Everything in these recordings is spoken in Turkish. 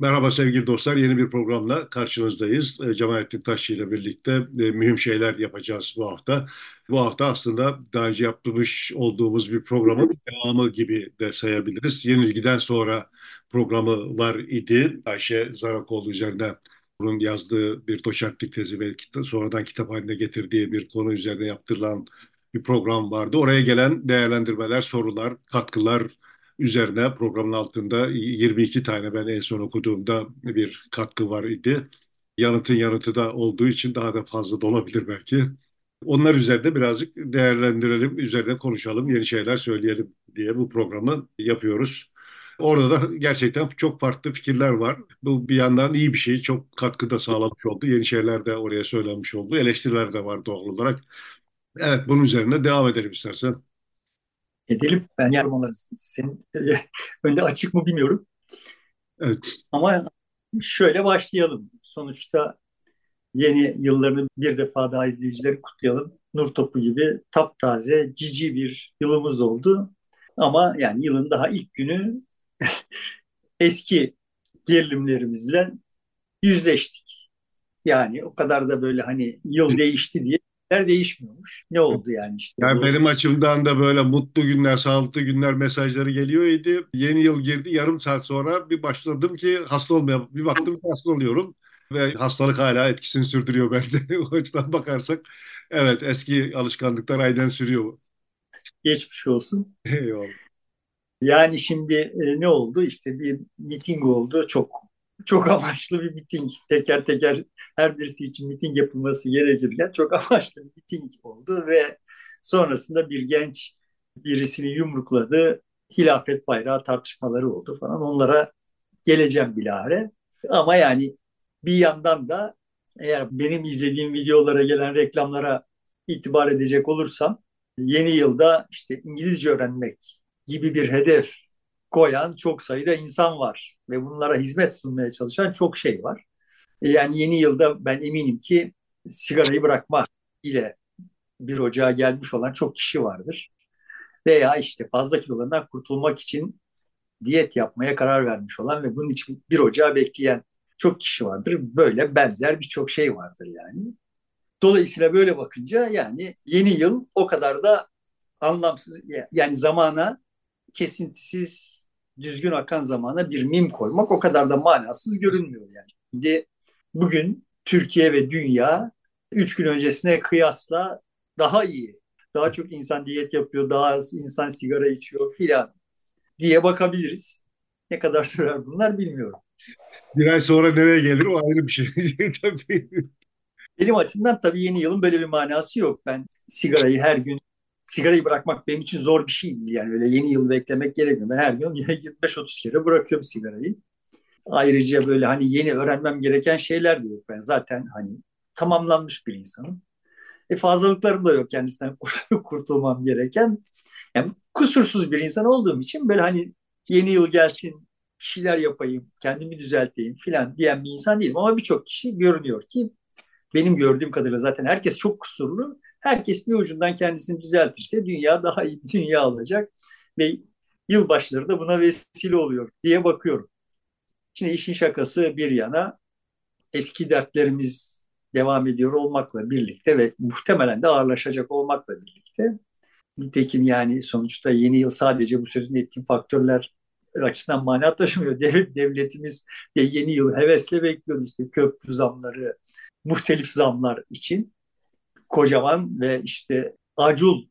Merhaba sevgili dostlar, yeni bir programla karşınızdayız. E, Cemalettin Taşçı ile birlikte e, mühim şeyler yapacağız bu hafta. Bu hafta aslında daha önce yapmış olduğumuz bir programın devamı gibi de sayabiliriz. Yenilgiden sonra programı var idi. Ayşe Zarakoğlu üzerinde bunun yazdığı bir doçentlik tezi ve sonradan kitap haline getirdiği bir konu üzerine yaptırılan bir program vardı. Oraya gelen değerlendirmeler, sorular, katkılar üzerine programın altında 22 tane ben en son okuduğumda bir katkı var idi. Yanıtın yanıtı da olduğu için daha da fazla da olabilir belki. Onlar üzerinde birazcık değerlendirelim, üzerine konuşalım, yeni şeyler söyleyelim diye bu programı yapıyoruz. Orada da gerçekten çok farklı fikirler var. Bu bir yandan iyi bir şey. Çok katkı da sağlamış oldu. Yeni şeyler de oraya söylenmiş oldu. Eleştiriler de var doğal olarak. Evet, bunun üzerine devam edelim istersen edelim. Ben yardım onları. Senin önde açık mı bilmiyorum. Evet. Ama şöyle başlayalım. Sonuçta yeni yıllarını bir defa daha izleyicileri kutlayalım. Nur topu gibi taptaze, cici bir yılımız oldu. Ama yani yılın daha ilk günü eski gerilimlerimizle yüzleştik. Yani o kadar da böyle hani yıl değişti diye değişmiyormuş. Ne oldu yani işte? Yani bu... benim açımdan da böyle mutlu günler, sağlıklı günler mesajları geliyor idi. Yeni yıl girdi. Yarım saat sonra bir başladım ki hasta olmaya, bir baktım ki hasta oluyorum. Ve hastalık hala etkisini sürdürüyor bende. o açıdan bakarsak evet eski alışkanlıklar aynen sürüyor. Geçmiş olsun. Eyvallah. Yani şimdi e, ne oldu? İşte bir miting oldu. Çok çok amaçlı bir miting. Teker teker her birisi için miting yapılması gerekirken çok amaçlı bir miting oldu ve sonrasında bir genç birisini yumrukladı. Hilafet bayrağı tartışmaları oldu falan. Onlara geleceğim bilahare. Ama yani bir yandan da eğer benim izlediğim videolara gelen reklamlara itibar edecek olursam yeni yılda işte İngilizce öğrenmek gibi bir hedef koyan çok sayıda insan var ve bunlara hizmet sunmaya çalışan çok şey var. Yani yeni yılda ben eminim ki sigarayı bırakma ile bir ocağa gelmiş olan çok kişi vardır. Veya işte fazla kilolarından kurtulmak için diyet yapmaya karar vermiş olan ve bunun için bir ocağı bekleyen çok kişi vardır. Böyle benzer birçok şey vardır yani. Dolayısıyla böyle bakınca yani yeni yıl o kadar da anlamsız yani zamana kesintisiz düzgün akan zamana bir mim koymak o kadar da manasız görünmüyor yani. Şimdi bugün Türkiye ve dünya üç gün öncesine kıyasla daha iyi. Daha çok insan diyet yapıyor, daha az insan sigara içiyor filan diye bakabiliriz. Ne kadar sürer bunlar bilmiyorum. Bir ay sonra nereye gelir o ayrı bir şey. tabii. Benim açımdan tabii yeni yılın böyle bir manası yok. Ben sigarayı her gün sigarayı bırakmak benim için zor bir şey değil. Yani öyle yeni yıl beklemek gerekmiyor. Ben her gün 25-30 kere bırakıyorum sigarayı. Ayrıca böyle hani yeni öğrenmem gereken şeyler de yok. Ben zaten hani tamamlanmış bir insanım. E fazlalıklarım da yok kendisinden kurtulmam gereken. Yani kusursuz bir insan olduğum için böyle hani yeni yıl gelsin bir şeyler yapayım, kendimi düzelteyim filan diyen bir insan değilim. Ama birçok kişi görünüyor ki benim gördüğüm kadarıyla zaten herkes çok kusurlu. Herkes bir ucundan kendisini düzeltirse dünya daha iyi bir dünya olacak ve yılbaşları da buna vesile oluyor diye bakıyorum. Şimdi işin şakası bir yana eski dertlerimiz devam ediyor olmakla birlikte ve muhtemelen de ağırlaşacak olmakla birlikte nitekim yani sonuçta yeni yıl sadece bu sözün ettiğim faktörler açısından mana taşımıyor. Devletimiz de yeni yıl hevesle bekliyor işte köprü zamları, muhtelif zamlar için kocaman ve işte acul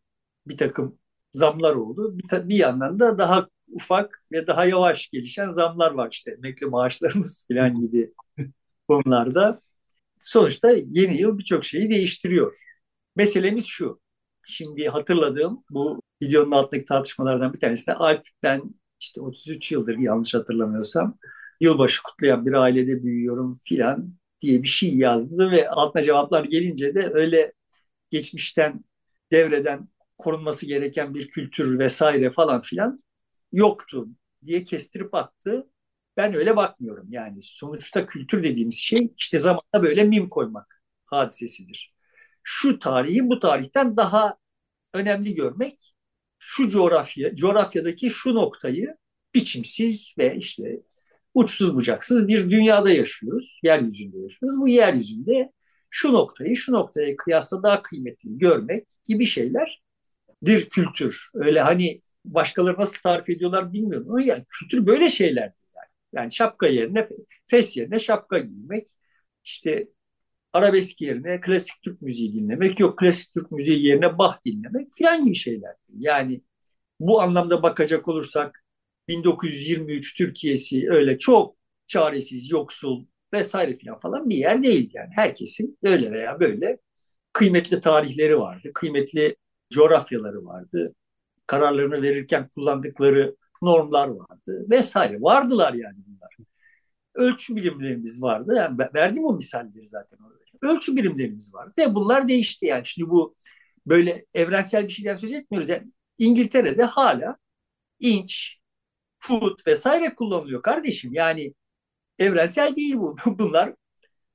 bir takım zamlar oldu. Bir, bir yandan da daha ufak ve daha yavaş gelişen zamlar var işte emekli maaşlarımız falan gibi konularda. Sonuçta yeni yıl birçok şeyi değiştiriyor. Meselemiz şu. Şimdi hatırladığım bu videonun altındaki tartışmalardan bir tanesi de Alp ben işte 33 yıldır yanlış hatırlamıyorsam yılbaşı kutlayan bir ailede büyüyorum filan diye bir şey yazdı ve altına cevaplar gelince de öyle geçmişten devreden korunması gereken bir kültür vesaire falan filan yoktu diye kestirip attı. Ben öyle bakmıyorum. Yani sonuçta kültür dediğimiz şey işte zamanda böyle mim koymak hadisesidir. Şu tarihi bu tarihten daha önemli görmek, şu coğrafya, coğrafyadaki şu noktayı biçimsiz ve işte uçsuz bucaksız bir dünyada yaşıyoruz. Yeryüzünde yaşıyoruz. Bu yeryüzünde şu noktayı şu noktaya kıyasla daha kıymetli görmek gibi şeyler bir kültür. Öyle hani başkaları nasıl tarif ediyorlar bilmiyorum ama yani kültür böyle şeylerdir yani. Yani şapka yerine fes yerine şapka giymek, işte arabesk yerine klasik Türk müziği dinlemek, yok klasik Türk müziği yerine Bach dinlemek filan gibi şeylerdir. Yani bu anlamda bakacak olursak 1923 Türkiye'si öyle çok çaresiz, yoksul vesaire filan falan bir yer değil yani. Herkesin öyle veya böyle kıymetli tarihleri vardı, kıymetli coğrafyaları vardı. Kararlarını verirken kullandıkları normlar vardı vesaire. Vardılar yani bunlar. Ölçü birimlerimiz vardı. Yani verdim o misalleri zaten orada. Ölçü birimlerimiz vardı ve bunlar değişti yani. Şimdi bu böyle evrensel bir şeyden söz etmiyoruz. Yani İngiltere'de hala inç, foot vesaire kullanılıyor kardeşim. Yani evrensel değil bu. Bunlar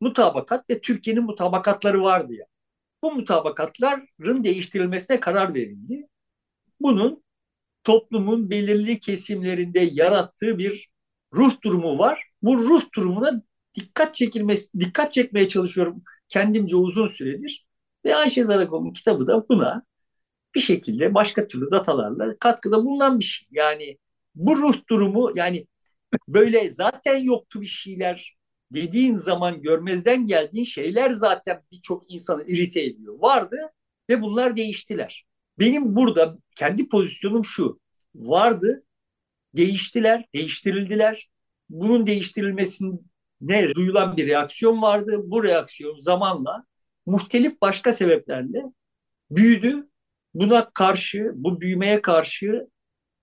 mutabakat ve Türkiye'nin mutabakatları vardı ya. Bu mutabakatların değiştirilmesine karar verildi. Bunun toplumun belirli kesimlerinde yarattığı bir ruh durumu var. Bu ruh durumuna dikkat çekilmesi, dikkat çekmeye çalışıyorum kendimce uzun süredir. Ve Ayşe Zarakoğlu'nun kitabı da buna bir şekilde başka türlü datalarla katkıda bulunan bir şey. Yani bu ruh durumu yani böyle zaten yoktu bir şeyler dediğin zaman görmezden geldiğin şeyler zaten birçok insanı irite ediyor. Vardı ve bunlar değiştiler. Benim burada kendi pozisyonum şu. Vardı, değiştiler, değiştirildiler. Bunun değiştirilmesine duyulan bir reaksiyon vardı. Bu reaksiyon zamanla muhtelif başka sebeplerle büyüdü. Buna karşı, bu büyümeye karşı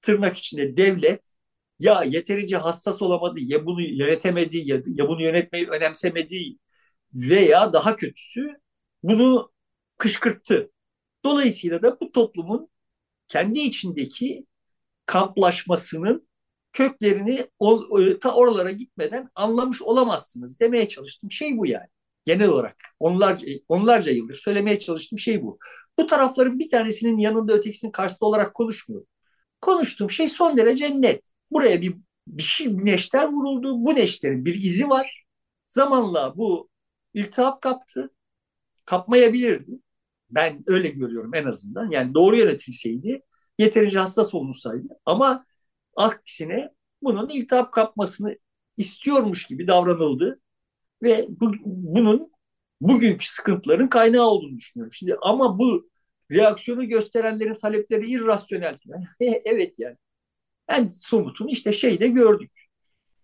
tırnak içinde devlet ya yeterince hassas olamadı, ya bunu yönetemedi, ya, ya bunu yönetmeyi önemsemedi veya daha kötüsü bunu kışkırttı. Dolayısıyla da bu toplumun kendi içindeki kamplaşmasının köklerini ta oralara gitmeden anlamış olamazsınız demeye çalıştım şey bu yani. Genel olarak onlarca, onlarca yıldır söylemeye çalıştığım şey bu. Bu tarafların bir tanesinin yanında ötekisinin karşısında olarak konuşmuyorum. Konuştuğum şey son derece net. Buraya bir, bir şey bir neşter vuruldu. Bu neşterin bir izi var. Zamanla bu iltihap kaptı. Kapmayabilirdi. Ben öyle görüyorum en azından. Yani doğru yönetilseydi, yeterince hassas olunsaydı. Ama aksine bunun iltihap kapmasını istiyormuş gibi davranıldı. Ve bu, bunun bugünkü sıkıntıların kaynağı olduğunu düşünüyorum. Şimdi ama bu reaksiyonu gösterenlerin talepleri irrasyonel falan. evet yani. En somutunu işte şeyde gördük.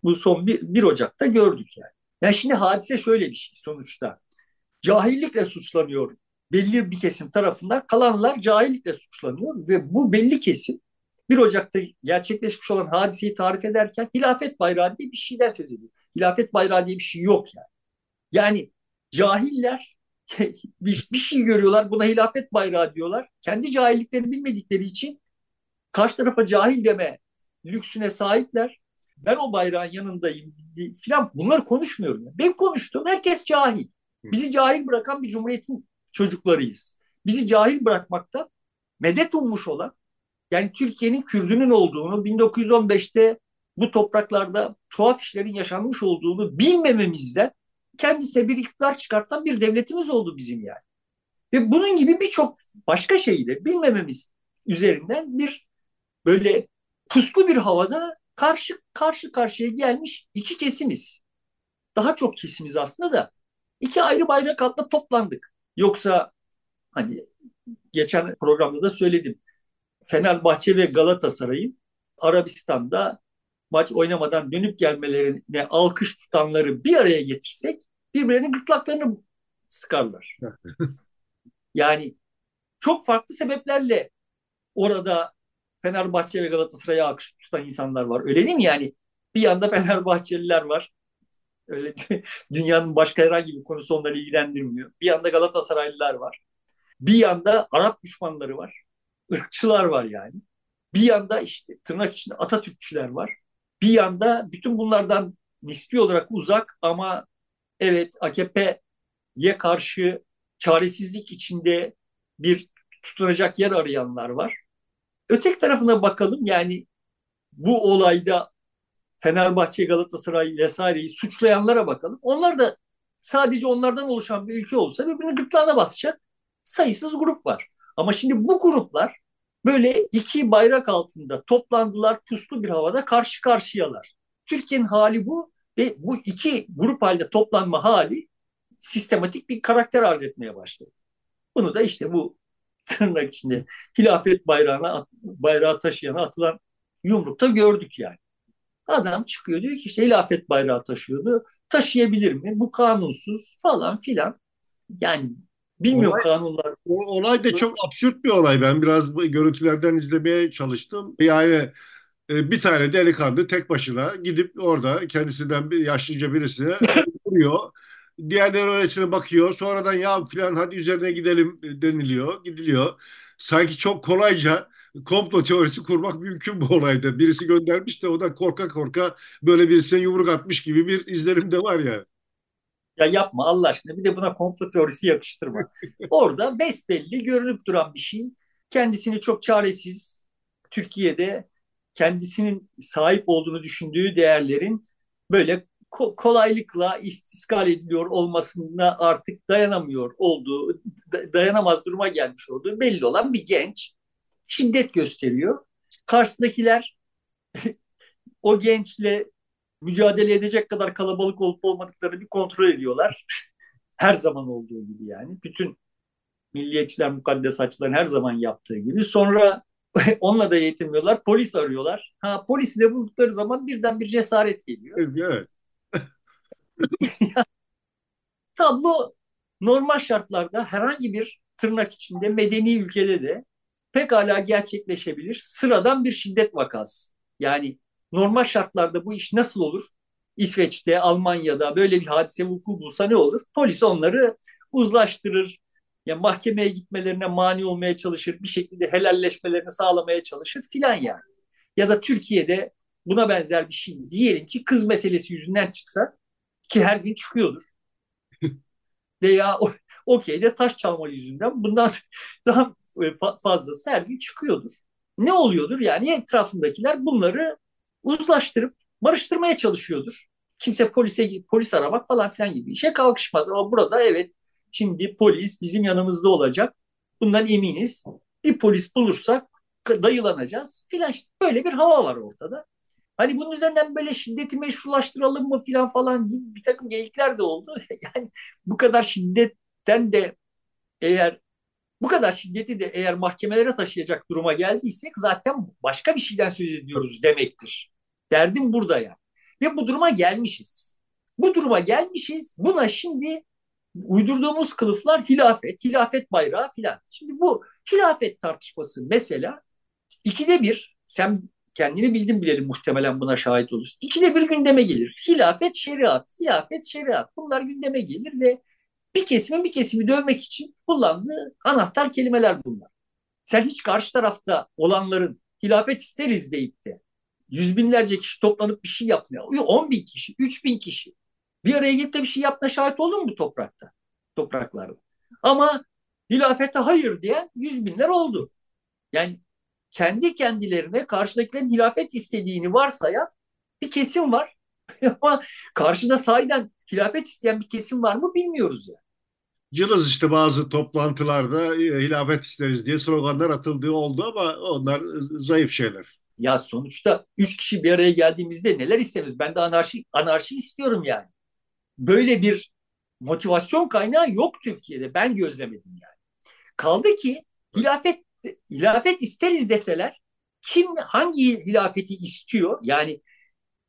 Bu son bir, 1 Ocak'ta gördük yani. Yani şimdi hadise şöyle bir şey sonuçta. Cahillikle suçlanıyor belli bir kesim tarafından kalanlar cahillikle suçlanıyor ve bu belli kesim 1 Ocak'ta gerçekleşmiş olan hadiseyi tarif ederken hilafet bayrağı diye bir şeyden söz ediyor. Hilafet bayrağı diye bir şey yok yani. Yani cahiller bir, bir şey görüyorlar buna hilafet bayrağı diyorlar. Kendi cahilliklerini bilmedikleri için karşı tarafa cahil deme lüksüne sahipler. Ben o bayrağın yanındayım filan bunları konuşmuyorum. Ben konuştum herkes cahil. Bizi cahil bırakan bir cumhuriyetin çocuklarıyız. Bizi cahil bırakmakta medet ummuş olan yani Türkiye'nin Kürdünün olduğunu 1915'te bu topraklarda tuhaf işlerin yaşanmış olduğunu bilmememizden kendisine bir iktidar çıkartan bir devletimiz oldu bizim yani. Ve bunun gibi birçok başka şeyi de bilmememiz üzerinden bir böyle puslu bir havada karşı karşı karşıya gelmiş iki kesimiz. Daha çok kesimiz aslında da iki ayrı bayrak altında toplandık. Yoksa hani geçen programda da söyledim. Fenerbahçe ve Galatasaray'ın Arabistan'da maç oynamadan dönüp gelmelerine alkış tutanları bir araya getirsek birbirlerinin gırtlaklarını sıkarlar. yani çok farklı sebeplerle orada Fenerbahçe ve Galatasaray'a alkış tutan insanlar var. Öyle değil mi yani? Bir yanda Fenerbahçeliler var. Öyle dünyanın başka herhangi bir konusu onları ilgilendirmiyor. Bir yanda Galatasaraylılar var. Bir yanda Arap düşmanları var. Irkçılar var yani. Bir yanda işte tırnak içinde Atatürkçüler var. Bir yanda bütün bunlardan nispi olarak uzak ama evet AKP'ye karşı çaresizlik içinde bir tutunacak yer arayanlar var. Ötek tarafına bakalım yani bu olayda Fenerbahçe, Galatasaray vesaireyi suçlayanlara bakalım. Onlar da sadece onlardan oluşan bir ülke olsa birbirinin gırtlağına basacak sayısız grup var. Ama şimdi bu gruplar böyle iki bayrak altında toplandılar puslu bir havada karşı karşıyalar. Türkiye'nin hali bu ve bu iki grup halde toplanma hali sistematik bir karakter arz etmeye başladı. Bunu da işte bu tırnak içinde hilafet bayrağına bayrağı taşıyana atılan yumrukta gördük yani. Adam çıkıyor diyor ki işte hilafet bayrağı taşıyordu. Taşıyabilir mi? Bu kanunsuz falan filan. Yani bilmiyorum olay, kanunlar. Olay da çok absürt bir olay. Ben biraz görüntülerden izlemeye çalıştım. Yani e, bir tane delikanlı tek başına gidip orada kendisinden bir yaşlıca birisine vuruyor. Diğerleri öylesine bakıyor. Sonradan ya filan hadi üzerine gidelim deniliyor. Gidiliyor. Sanki çok kolayca komplo teorisi kurmak mümkün bu olayda. Birisi göndermiş de o da korka korka böyle birisine yumruk atmış gibi bir izlenim de var ya. Ya yapma Allah aşkına bir de buna komplo teorisi yakıştırma. Orada besbelli görünüp duran bir şey. Kendisini çok çaresiz Türkiye'de kendisinin sahip olduğunu düşündüğü değerlerin böyle ko- kolaylıkla istiskal ediliyor olmasına artık dayanamıyor olduğu, dayanamaz duruma gelmiş olduğu belli olan bir genç şiddet gösteriyor. Karşısındakiler o gençle mücadele edecek kadar kalabalık olup olmadıklarını bir kontrol ediyorlar. her zaman olduğu gibi yani. Bütün milliyetçiler, mukaddes açıların her zaman yaptığı gibi. Sonra onunla da yetinmiyorlar. Polis arıyorlar. Ha polisi de buldukları zaman birden bir cesaret geliyor. Evet. Tablo normal şartlarda herhangi bir tırnak içinde medeni ülkede de pekala gerçekleşebilir. Sıradan bir şiddet vakası. Yani normal şartlarda bu iş nasıl olur? İsveç'te, Almanya'da böyle bir hadise vuku bulsa ne olur? Polis onları uzlaştırır. Yani mahkemeye gitmelerine mani olmaya çalışır. Bir şekilde helalleşmelerini sağlamaya çalışır filan yani. Ya da Türkiye'de buna benzer bir şey diyelim ki kız meselesi yüzünden çıksa ki her gün çıkıyordur. Veya okeyde taş çalma yüzünden bundan daha fazlası her gün çıkıyordur. Ne oluyordur? Yani etrafındakiler bunları uzlaştırıp barıştırmaya çalışıyordur. Kimse polise polis aramak falan filan gibi işe kalkışmaz. Ama burada evet şimdi polis bizim yanımızda olacak. Bundan eminiz. Bir polis bulursak dayılanacağız filan. Böyle bir hava var ortada. Hani bunun üzerinden böyle şiddeti meşrulaştıralım mı filan falan gibi bir takım geyikler de oldu. Yani bu kadar şiddetten de eğer bu kadar şiddeti de eğer mahkemelere taşıyacak duruma geldiysek zaten başka bir şeyden söz ediyoruz demektir. Derdim burada ya. Ve bu duruma gelmişiz biz. Bu duruma gelmişiz. Buna şimdi uydurduğumuz kılıflar hilafet, hilafet bayrağı filan. Şimdi bu hilafet tartışması mesela ikide bir sen kendini bildin bilelim muhtemelen buna şahit olursun. İkide bir gündeme gelir. Hilafet, şeriat, hilafet, şeriat. Bunlar gündeme gelir ve bir kesimin bir kesimi dövmek için kullandığı anahtar kelimeler bunlar. Sen hiç karşı tarafta olanların hilafet isteriz deyip de yüz binlerce kişi toplanıp bir şey yaptı. On bin kişi, üç bin kişi. Bir araya gelip de bir şey yaptığına şahit oldun mu toprakta? Topraklarda. Ama hilafete hayır diyen yüz binler oldu. Yani kendi kendilerine karşıdakilerin hilafet istediğini varsayan bir kesim var. Ama karşıda sahiden hilafet isteyen bir kesim var mı bilmiyoruz yani. Cılız işte bazı toplantılarda e, hilafet isteriz diye sloganlar atıldığı oldu ama onlar e, zayıf şeyler. Ya sonuçta üç kişi bir araya geldiğimizde neler istemiyoruz? Ben de anarşi, anarşi istiyorum yani. Böyle bir motivasyon kaynağı yok Türkiye'de. Ben gözlemedim yani. Kaldı ki hilafet hilafet isteriz deseler kim hangi hilafeti istiyor? Yani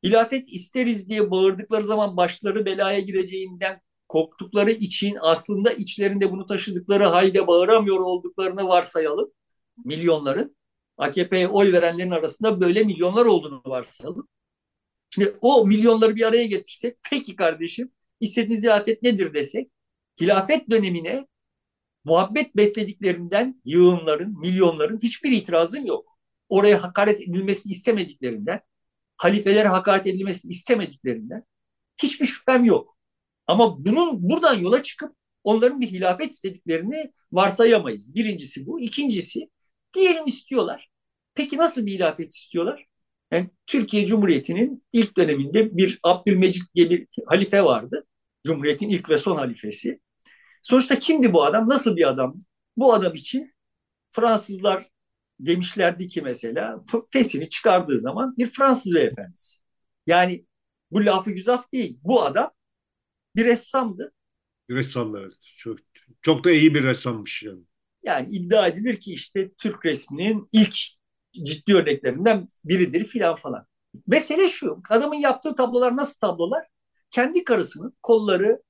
hilafet isteriz diye bağırdıkları zaman başları belaya gireceğinden korktukları için aslında içlerinde bunu taşıdıkları halde bağıramıyor olduklarını varsayalım. Milyonların. AKP'ye oy verenlerin arasında böyle milyonlar olduğunu varsayalım. Şimdi o milyonları bir araya getirsek, peki kardeşim istediğiniz hilafet nedir desek, hilafet dönemine muhabbet beslediklerinden yığınların, milyonların hiçbir itirazım yok. Oraya hakaret edilmesini istemediklerinden, halifelere hakaret edilmesini istemediklerinden hiçbir şüphem yok. Ama bunun buradan yola çıkıp onların bir hilafet istediklerini varsayamayız. Birincisi bu. İkincisi diyelim istiyorlar. Peki nasıl bir hilafet istiyorlar? Yani Türkiye Cumhuriyeti'nin ilk döneminde bir Abdülmecit diye bir halife vardı. Cumhuriyetin ilk ve son halifesi. Sonuçta kimdi bu adam? Nasıl bir adamdı? Bu adam için Fransızlar demişlerdi ki mesela fesini çıkardığı zaman bir Fransız beyefendisi. Yani bu lafı güzaf değil. Bu adam bir ressamdı. Ressamlar. Çok, çok da iyi bir ressammış yani. Yani iddia edilir ki işte Türk resminin ilk ciddi örneklerinden biridir filan falan. Mesele şu, adamın yaptığı tablolar nasıl tablolar? Kendi karısının kolları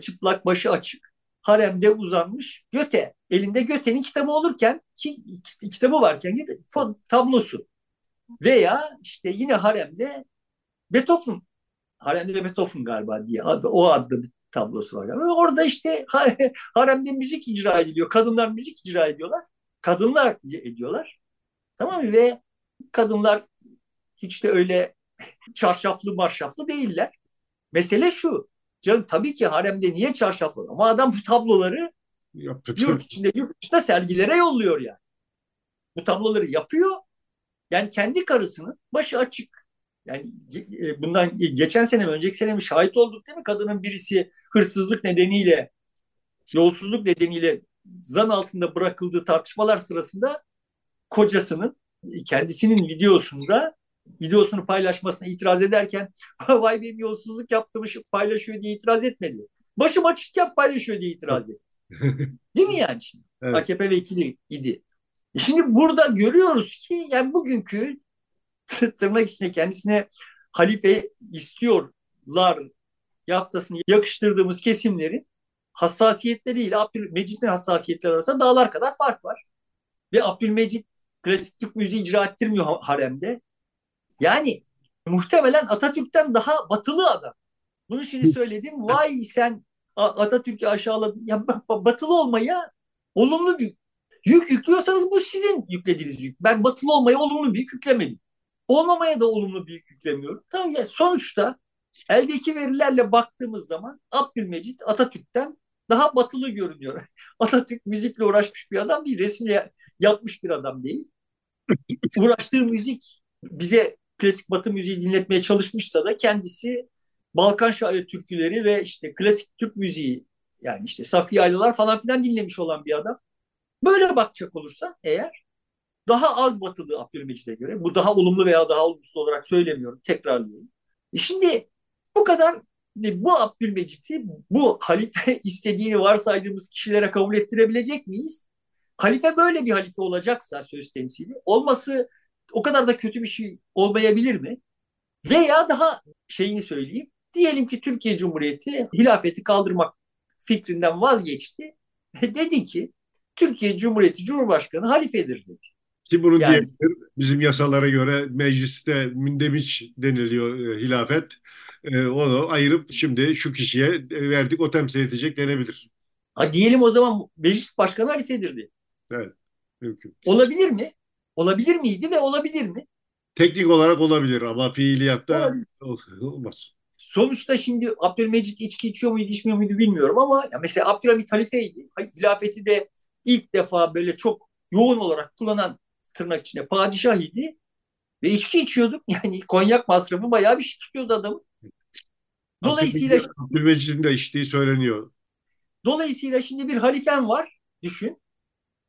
çıplak, başı açık, haremde uzanmış Göte, elinde Göte'nin kitabı olurken, ki, kitabı varken tablosu. Veya işte yine haremde Beethoven, haremde Beethoven galiba diye o adlı bir tablosu var. Yani orada işte haremde müzik icra ediliyor. Kadınlar müzik icra ediyorlar. Kadınlar ediyorlar. Tamam mı? Ve kadınlar hiç de öyle çarşaflı marşaflı değiller. Mesele şu. Canım tabii ki haremde niye çarşaflı? Ama adam bu tabloları Yaptı. yurt içinde yurt dışında sergilere yolluyor yani. Bu tabloları yapıyor. Yani kendi karısının başı açık. Yani e, bundan geçen sene mi önceki sene mi şahit olduk değil mi? Kadının birisi hırsızlık nedeniyle yolsuzluk nedeniyle zan altında bırakıldığı tartışmalar sırasında kocasının kendisinin videosunda videosunu paylaşmasına itiraz ederken vay benim yolsuzluk yaptığımı paylaşıyor diye itiraz etmedi. Başım açıkken paylaşıyor diye itiraz etti. Değil mi yani şimdi? Evet. AKP vekili idi. E şimdi burada görüyoruz ki yani bugünkü tırnak içinde kendisine halife istiyorlar yaftasını yakıştırdığımız kesimlerin hassasiyetleriyle Abdülmecit'in hassasiyetleri arasında dağlar kadar fark var. Ve Abdülmecit klasik Türk müziği icra ettirmiyor haremde. Yani muhtemelen Atatürk'ten daha batılı adam. Bunu şimdi söyledim. Vay sen Atatürk'ü aşağıladın. Ya batılı olmaya olumlu bir yük yüklüyorsanız bu sizin yüklediğiniz yük. Ben batılı olmaya olumlu bir yük yüklemedim. Olmamaya da olumlu bir yük yüklemiyorum. Tamam ya sonuçta eldeki verilerle baktığımız zaman Abdülmecit Atatürk'ten daha batılı görünüyor. Atatürk müzikle uğraşmış bir adam değil, resimle yapmış bir adam değil. Uğraştığı müzik bize klasik batı müziği dinletmeye çalışmışsa da kendisi Balkan şairi türküleri ve işte klasik Türk müziği yani işte Safiye Aylılar falan filan dinlemiş olan bir adam. Böyle bakacak olursa eğer daha az batılı Abdülmecit'e göre bu daha olumlu veya daha olumsuz olarak söylemiyorum tekrarlayayım. E şimdi bu kadar bu Abdülmecit'i bu halife istediğini varsaydığımız kişilere kabul ettirebilecek miyiz? Halife böyle bir halife olacaksa söz temsili olması o kadar da kötü bir şey olmayabilir mi? Veya daha şeyini söyleyeyim. Diyelim ki Türkiye Cumhuriyeti hilafeti kaldırmak fikrinden vazgeçti. Dedi ki Türkiye Cumhuriyeti Cumhurbaşkanı halifedir dedi. Ki bunu yani, diyebilir. Bizim yasalara göre mecliste mündemiç deniliyor e, hilafet. E, onu ayırıp şimdi şu kişiye verdik o temsil edecek denebilir. Ha diyelim o zaman meclis başkanı halifedir Evet. Mümkün. Olabilir mi? Olabilir miydi ve olabilir mi? Teknik olarak olabilir ama fiiliyatta olabilir. olmaz. Sonuçta şimdi Abdülmecit içki içiyor muydu içmiyor muydu bilmiyorum ama ya mesela Abdülhamit halifeydi. Hilafeti de ilk defa böyle çok yoğun olarak kullanan tırnak içinde padişah idi. Ve içki içiyorduk. Yani konyak masrafı bayağı bir şey tutuyordu adamı. Dolayısıyla Abdülmecit'in de içtiği söyleniyor. Dolayısıyla şimdi bir halifen var düşün.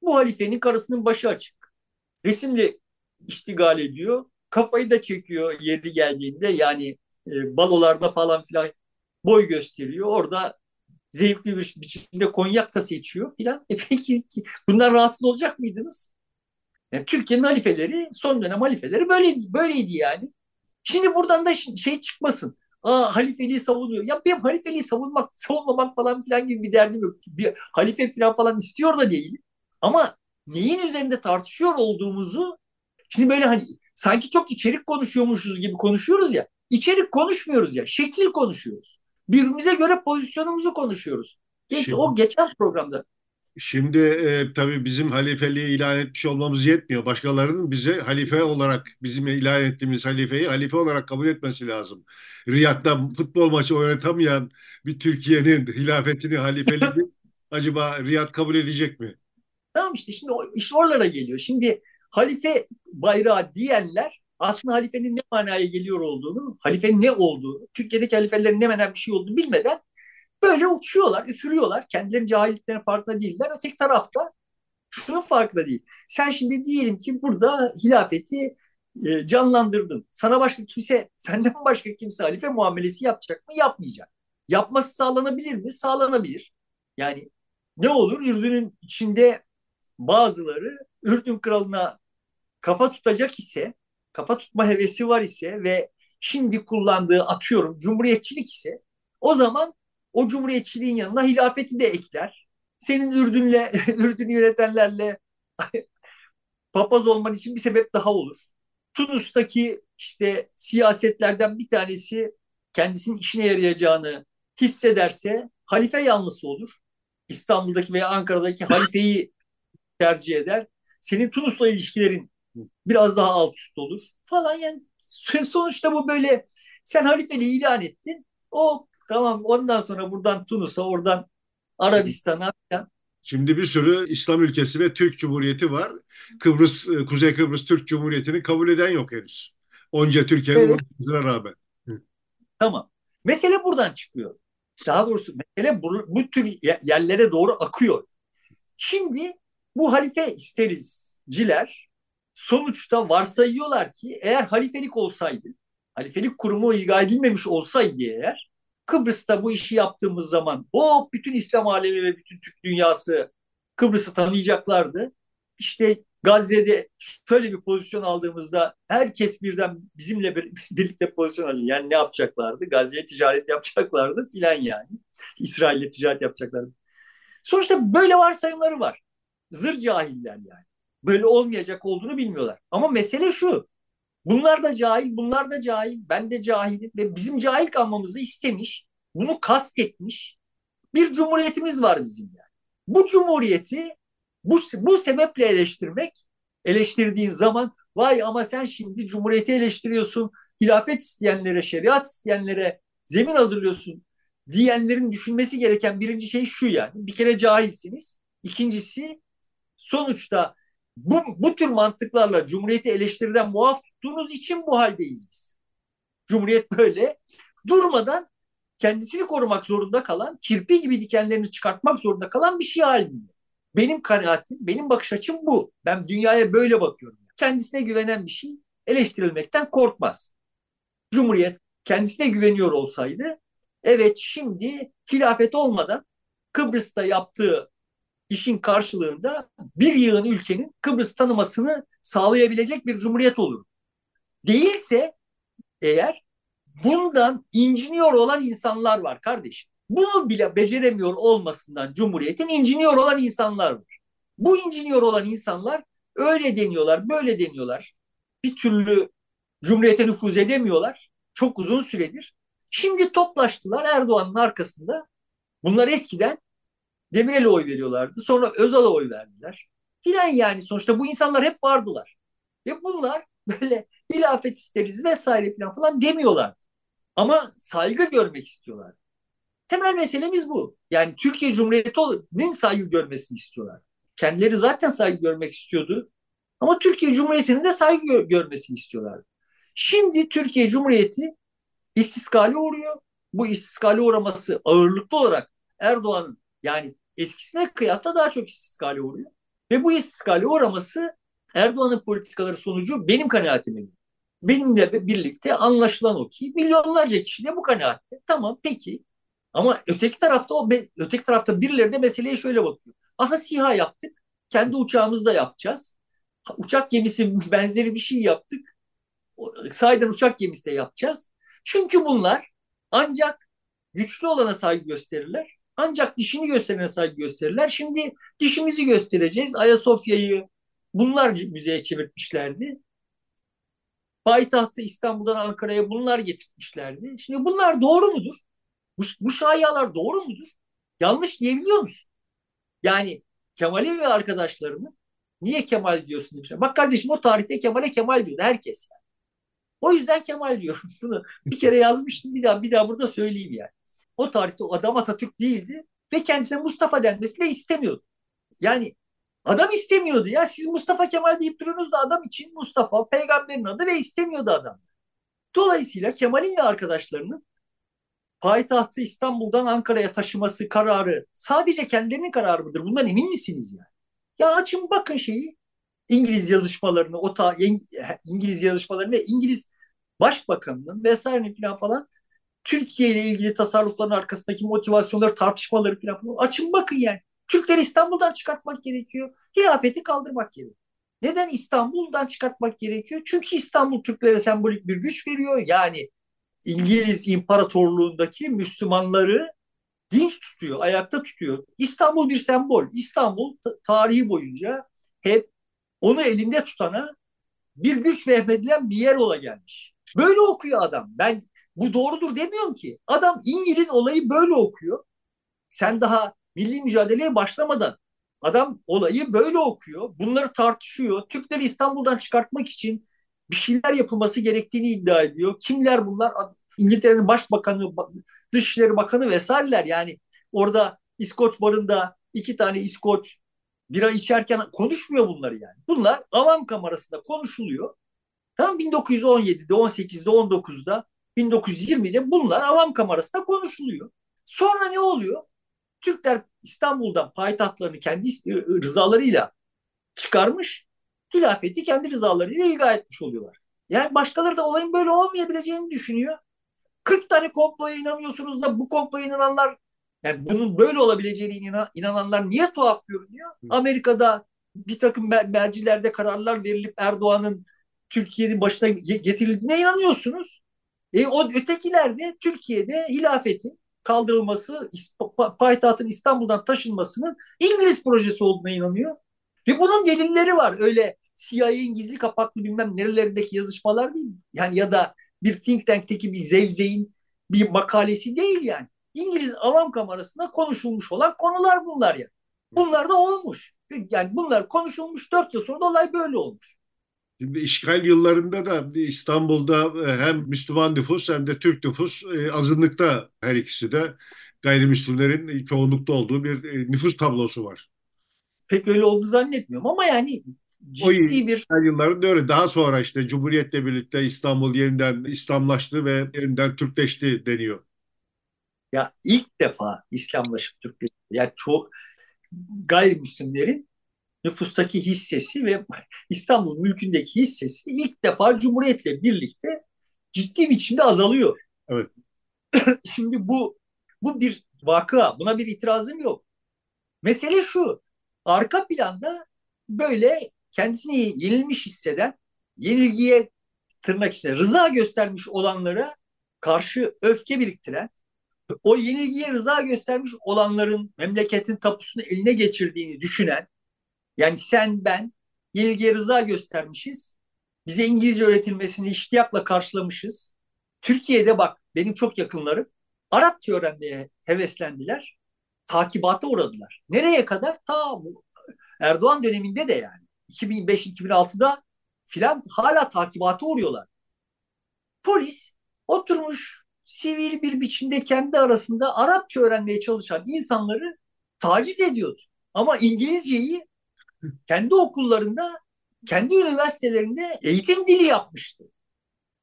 Bu halifenin karısının başı açık. Resimle iştigal ediyor. Kafayı da çekiyor yeri geldiğinde yani e, balolarda falan filan boy gösteriyor. Orada zevkli bir biçimde konyak da seçiyor filan. E peki bunlar rahatsız olacak mıydınız? Yani Türkiye'nin halifeleri, son dönem halifeleri böyleydi, böyleydi yani. Şimdi buradan da şey çıkmasın. Aa halifeliği savunuyor. Ya benim halifeliği savunmak, savunmamak falan filan gibi bir derdim yok. Bir halife filan falan istiyor da değil. Ama neyin üzerinde tartışıyor olduğumuzu şimdi böyle hani sanki çok içerik konuşuyormuşuz gibi konuşuyoruz ya. İçerik konuşmuyoruz ya. Şekil konuşuyoruz. Birbirimize göre pozisyonumuzu konuşuyoruz. Şimdi, o geçen programda Şimdi e, tabii bizim halifeliği ilan etmiş olmamız yetmiyor. Başkalarının bize halife olarak, bizim ilan ettiğimiz halifeyi halife olarak kabul etmesi lazım. Riyad'da futbol maçı oynatamayan bir Türkiye'nin hilafetini, halifeliğini acaba Riyad kabul edecek mi? Tamam işte şimdi iş oralara geliyor. Şimdi halife bayrağı diyenler aslında halifenin ne manaya geliyor olduğunu, halifenin ne olduğunu, Türkiye'deki halifelerin ne menen bir şey olduğunu bilmeden böyle uçuyorlar, üfürüyorlar. Kendilerinin cahilliklerinin farkında değiller. Öteki tarafta şunun farkında değil. Sen şimdi diyelim ki burada hilafeti e, canlandırdın. Sana başka kimse, senden başka kimse halife muamelesi yapacak mı? Yapmayacak. Yapması sağlanabilir mi? Sağlanabilir. Yani ne olur? Ürdün'ün içinde bazıları Ürdün kralına kafa tutacak ise, kafa tutma hevesi var ise ve şimdi kullandığı atıyorum cumhuriyetçilik ise o zaman o cumhuriyetçiliğin yanına hilafeti de ekler. Senin Ürdün'le, Ürdün'ü yönetenlerle papaz olman için bir sebep daha olur. Tunus'taki işte siyasetlerden bir tanesi kendisinin işine yarayacağını hissederse halife yanlısı olur. İstanbul'daki veya Ankara'daki halifeyi tercih eder. Senin Tunus'la ilişkilerin biraz daha alt üst olur falan yani sonuçta bu böyle sen halifeliği ilan ettin. O tamam ondan sonra buradan Tunus'a oradan Arabistan'a Şimdi bir sürü İslam ülkesi ve Türk Cumhuriyeti var. Kıbrıs, e, Kuzey Kıbrıs Türk Cumhuriyeti'ni kabul eden yok henüz. Onca Türkiye'nin evet. rağmen. Tamam. Mesele buradan çıkıyor. Daha doğrusu mesele bu, bu tür yerlere doğru akıyor. Şimdi bu halife isterizciler sonuçta varsayıyorlar ki eğer halifelik olsaydı, halifelik kurumu ilga edilmemiş olsaydı eğer Kıbrıs'ta bu işi yaptığımız zaman o bütün İslam alemi ve bütün Türk dünyası Kıbrıs'ı tanıyacaklardı. İşte Gazze'de şöyle bir pozisyon aldığımızda herkes birden bizimle birlikte pozisyon alıyor. Yani ne yapacaklardı? Gazze'ye ticaret yapacaklardı filan yani. İsrail'le ticaret yapacaklardı. Sonuçta böyle varsayımları var. Zır cahiller yani. Böyle olmayacak olduğunu bilmiyorlar. Ama mesele şu. Bunlar da cahil, bunlar da cahil, ben de cahilim ve bizim cahil kalmamızı istemiş, bunu kastetmiş bir cumhuriyetimiz var bizim yani. Bu cumhuriyeti bu, bu sebeple eleştirmek, eleştirdiğin zaman vay ama sen şimdi cumhuriyeti eleştiriyorsun, hilafet isteyenlere, şeriat isteyenlere zemin hazırlıyorsun diyenlerin düşünmesi gereken birinci şey şu yani. Bir kere cahilsiniz. İkincisi sonuçta bu, bu tür mantıklarla Cumhuriyeti eleştiriden muaf tuttuğunuz için bu haldeyiz biz. Cumhuriyet böyle durmadan kendisini korumak zorunda kalan, kirpi gibi dikenlerini çıkartmak zorunda kalan bir şey halinde. Benim kanaatim, benim bakış açım bu. Ben dünyaya böyle bakıyorum. Kendisine güvenen bir şey eleştirilmekten korkmaz. Cumhuriyet kendisine güveniyor olsaydı, evet şimdi hilafet olmadan Kıbrıs'ta yaptığı işin karşılığında bir yığın ülkenin Kıbrıs tanımasını sağlayabilecek bir cumhuriyet olur. Değilse eğer bundan inciniyor olan insanlar var kardeşim. Bunu bile beceremiyor olmasından cumhuriyetin inciniyor olan insanlar var. Bu inciniyor olan insanlar öyle deniyorlar, böyle deniyorlar. Bir türlü cumhuriyete nüfuz edemiyorlar. Çok uzun süredir. Şimdi toplaştılar Erdoğan'ın arkasında. Bunlar eskiden Demirel'e oy veriyorlardı. Sonra Özal'a oy verdiler. Filan yani sonuçta bu insanlar hep vardılar. Ve bunlar böyle hilafet isteriz vesaire falan falan demiyorlar. Ama saygı görmek istiyorlar. Temel meselemiz bu. Yani Türkiye Cumhuriyeti'nin saygı görmesini istiyorlar. Kendileri zaten saygı görmek istiyordu. Ama Türkiye Cumhuriyeti'nin de saygı gö- görmesini istiyorlar. Şimdi Türkiye Cumhuriyeti istiskale uğruyor. Bu istiskale uğraması ağırlıklı olarak Erdoğan'ın yani eskisine kıyasla daha çok istiskale uğruyor. Ve bu istiskale uğraması Erdoğan'ın politikaları sonucu benim kanaatime. Benimle birlikte anlaşılan o ki milyonlarca kişi de bu kanaatte. Tamam peki ama öteki tarafta o öteki tarafta birileri de meseleye şöyle bakıyor. Aha SİHA yaptık. Kendi uçağımızı da yapacağız. Uçak gemisi benzeri bir şey yaptık. Sahiden uçak gemisi de yapacağız. Çünkü bunlar ancak güçlü olana saygı gösterirler. Ancak dişini gösterene saygı gösterirler. Şimdi dişimizi göstereceğiz. Ayasofya'yı bunlar müzeye çevirmişlerdi. Payitahtı İstanbul'dan Ankara'ya bunlar getirmişlerdi. Şimdi bunlar doğru mudur? Bu, bu şayialar doğru mudur? Yanlış diyebiliyor musun? Yani Kemal'in ve arkadaşlarını niye Kemal diyorsun demişler. Bak kardeşim o tarihte Kemal'e Kemal diyordu herkes. Yani. O yüzden Kemal diyorum. Bunu bir kere yazmıştım bir daha bir daha burada söyleyeyim yani. O tarihte o adam Atatürk değildi ve kendisine Mustafa denmesini de istemiyordu. Yani Adam istemiyordu ya. Siz Mustafa Kemal deyip duruyorsunuz da adam için Mustafa peygamberin adı ve istemiyordu adam. Dolayısıyla Kemal'in ve arkadaşlarının payitahtı İstanbul'dan Ankara'ya taşıması kararı sadece kendilerinin kararı mıdır? Bundan emin misiniz yani? Ya açın bakın şeyi İngiliz yazışmalarını, o ta, İngiliz yazışmalarını ve İngiliz Başbakanının vesaire falan falan Türkiye ile ilgili tasarrufların arkasındaki motivasyonları, tartışmaları falan, falan açın bakın yani. Türkleri İstanbul'dan çıkartmak gerekiyor. Hilafeti kaldırmak gerekiyor. Neden İstanbul'dan çıkartmak gerekiyor? Çünkü İstanbul Türklere sembolik bir güç veriyor. Yani İngiliz İmparatorluğundaki Müslümanları dinç tutuyor, ayakta tutuyor. İstanbul bir sembol. İstanbul tarihi boyunca hep onu elinde tutana bir güç vehmedilen bir yer ola gelmiş. Böyle okuyor adam. Ben bu doğrudur demiyorum ki. Adam İngiliz olayı böyle okuyor. Sen daha milli mücadeleye başlamadan adam olayı böyle okuyor. Bunları tartışıyor. Türkleri İstanbul'dan çıkartmak için bir şeyler yapılması gerektiğini iddia ediyor. Kimler bunlar? İngiltere'nin başbakanı, dışişleri bakanı vesaireler. Yani orada İskoç barında iki tane İskoç bira içerken konuşmuyor bunları yani. Bunlar avam kamerasında konuşuluyor. Tam 1917'de, 18'de, 19'da, 1920'de bunlar avam kamerasında konuşuluyor. Sonra ne oluyor? Türkler İstanbul'dan payitahtlarını kendi rızalarıyla çıkarmış, hilafeti kendi rızalarıyla ilga etmiş oluyorlar. Yani başkaları da olayın böyle olmayabileceğini düşünüyor. 40 tane komploya inanıyorsunuz da bu komploya inananlar yani bunun böyle olabileceğine inan, inananlar niye tuhaf görünüyor? Amerika'da bir takım mercilerde kararlar verilip Erdoğan'ın Türkiye'nin başına getirildiğine inanıyorsunuz. E, o ötekilerde Türkiye'de hilafetin kaldırılması, payitahtın İstanbul'dan taşınmasının İngiliz projesi olduğuna inanıyor. Ve bunun delilleri var. Öyle CIA'nin gizli kapaklı bilmem nerelerindeki yazışmalar değil. Yani ya da bir think tank'teki bir zevzeyin bir makalesi değil yani. İngiliz avam kamerasında konuşulmuş olan konular bunlar ya. Bunlar da olmuş. Yani bunlar konuşulmuş dört yıl sonra olay böyle olmuş. İşgal yıllarında da İstanbul'da e, hem Müslüman nüfus hem de Türk nüfus e, azınlıkta her ikisi de gayrimüslimlerin çoğunlukta olduğu bir e, nüfus tablosu var. Pek öyle oldu zannetmiyorum ama yani ciddi bir... O yıllarında öyle. Daha sonra işte Cumhuriyet'le birlikte İstanbul yeniden İslamlaştı ve yeniden Türkleşti deniyor. Ya ilk defa İslamlaşıp Türkleşti. Yani çok gayrimüslimlerin nüfustaki hissesi ve İstanbul mülkündeki hissesi ilk defa Cumhuriyet'le birlikte ciddi biçimde azalıyor. Evet. Şimdi bu bu bir vakıa. Buna bir itirazım yok. Mesele şu. Arka planda böyle kendisini yenilmiş hisseden, yenilgiye tırnak içinde rıza göstermiş olanlara karşı öfke biriktiren, o yenilgiye rıza göstermiş olanların memleketin tapusunu eline geçirdiğini düşünen, yani sen ben yenilgiye rıza göstermişiz, bize İngilizce öğretilmesini iştiyakla karşılamışız. Türkiye'de bak benim çok yakınlarım Arapça öğrenmeye heveslendiler, takibata uğradılar. Nereye kadar? Ta Erdoğan döneminde de yani. 2005-2006'da filan hala takibata uğruyorlar. Polis oturmuş sivil bir biçimde kendi arasında Arapça öğrenmeye çalışan insanları taciz ediyordu. Ama İngilizceyi kendi okullarında, kendi üniversitelerinde eğitim dili yapmıştı.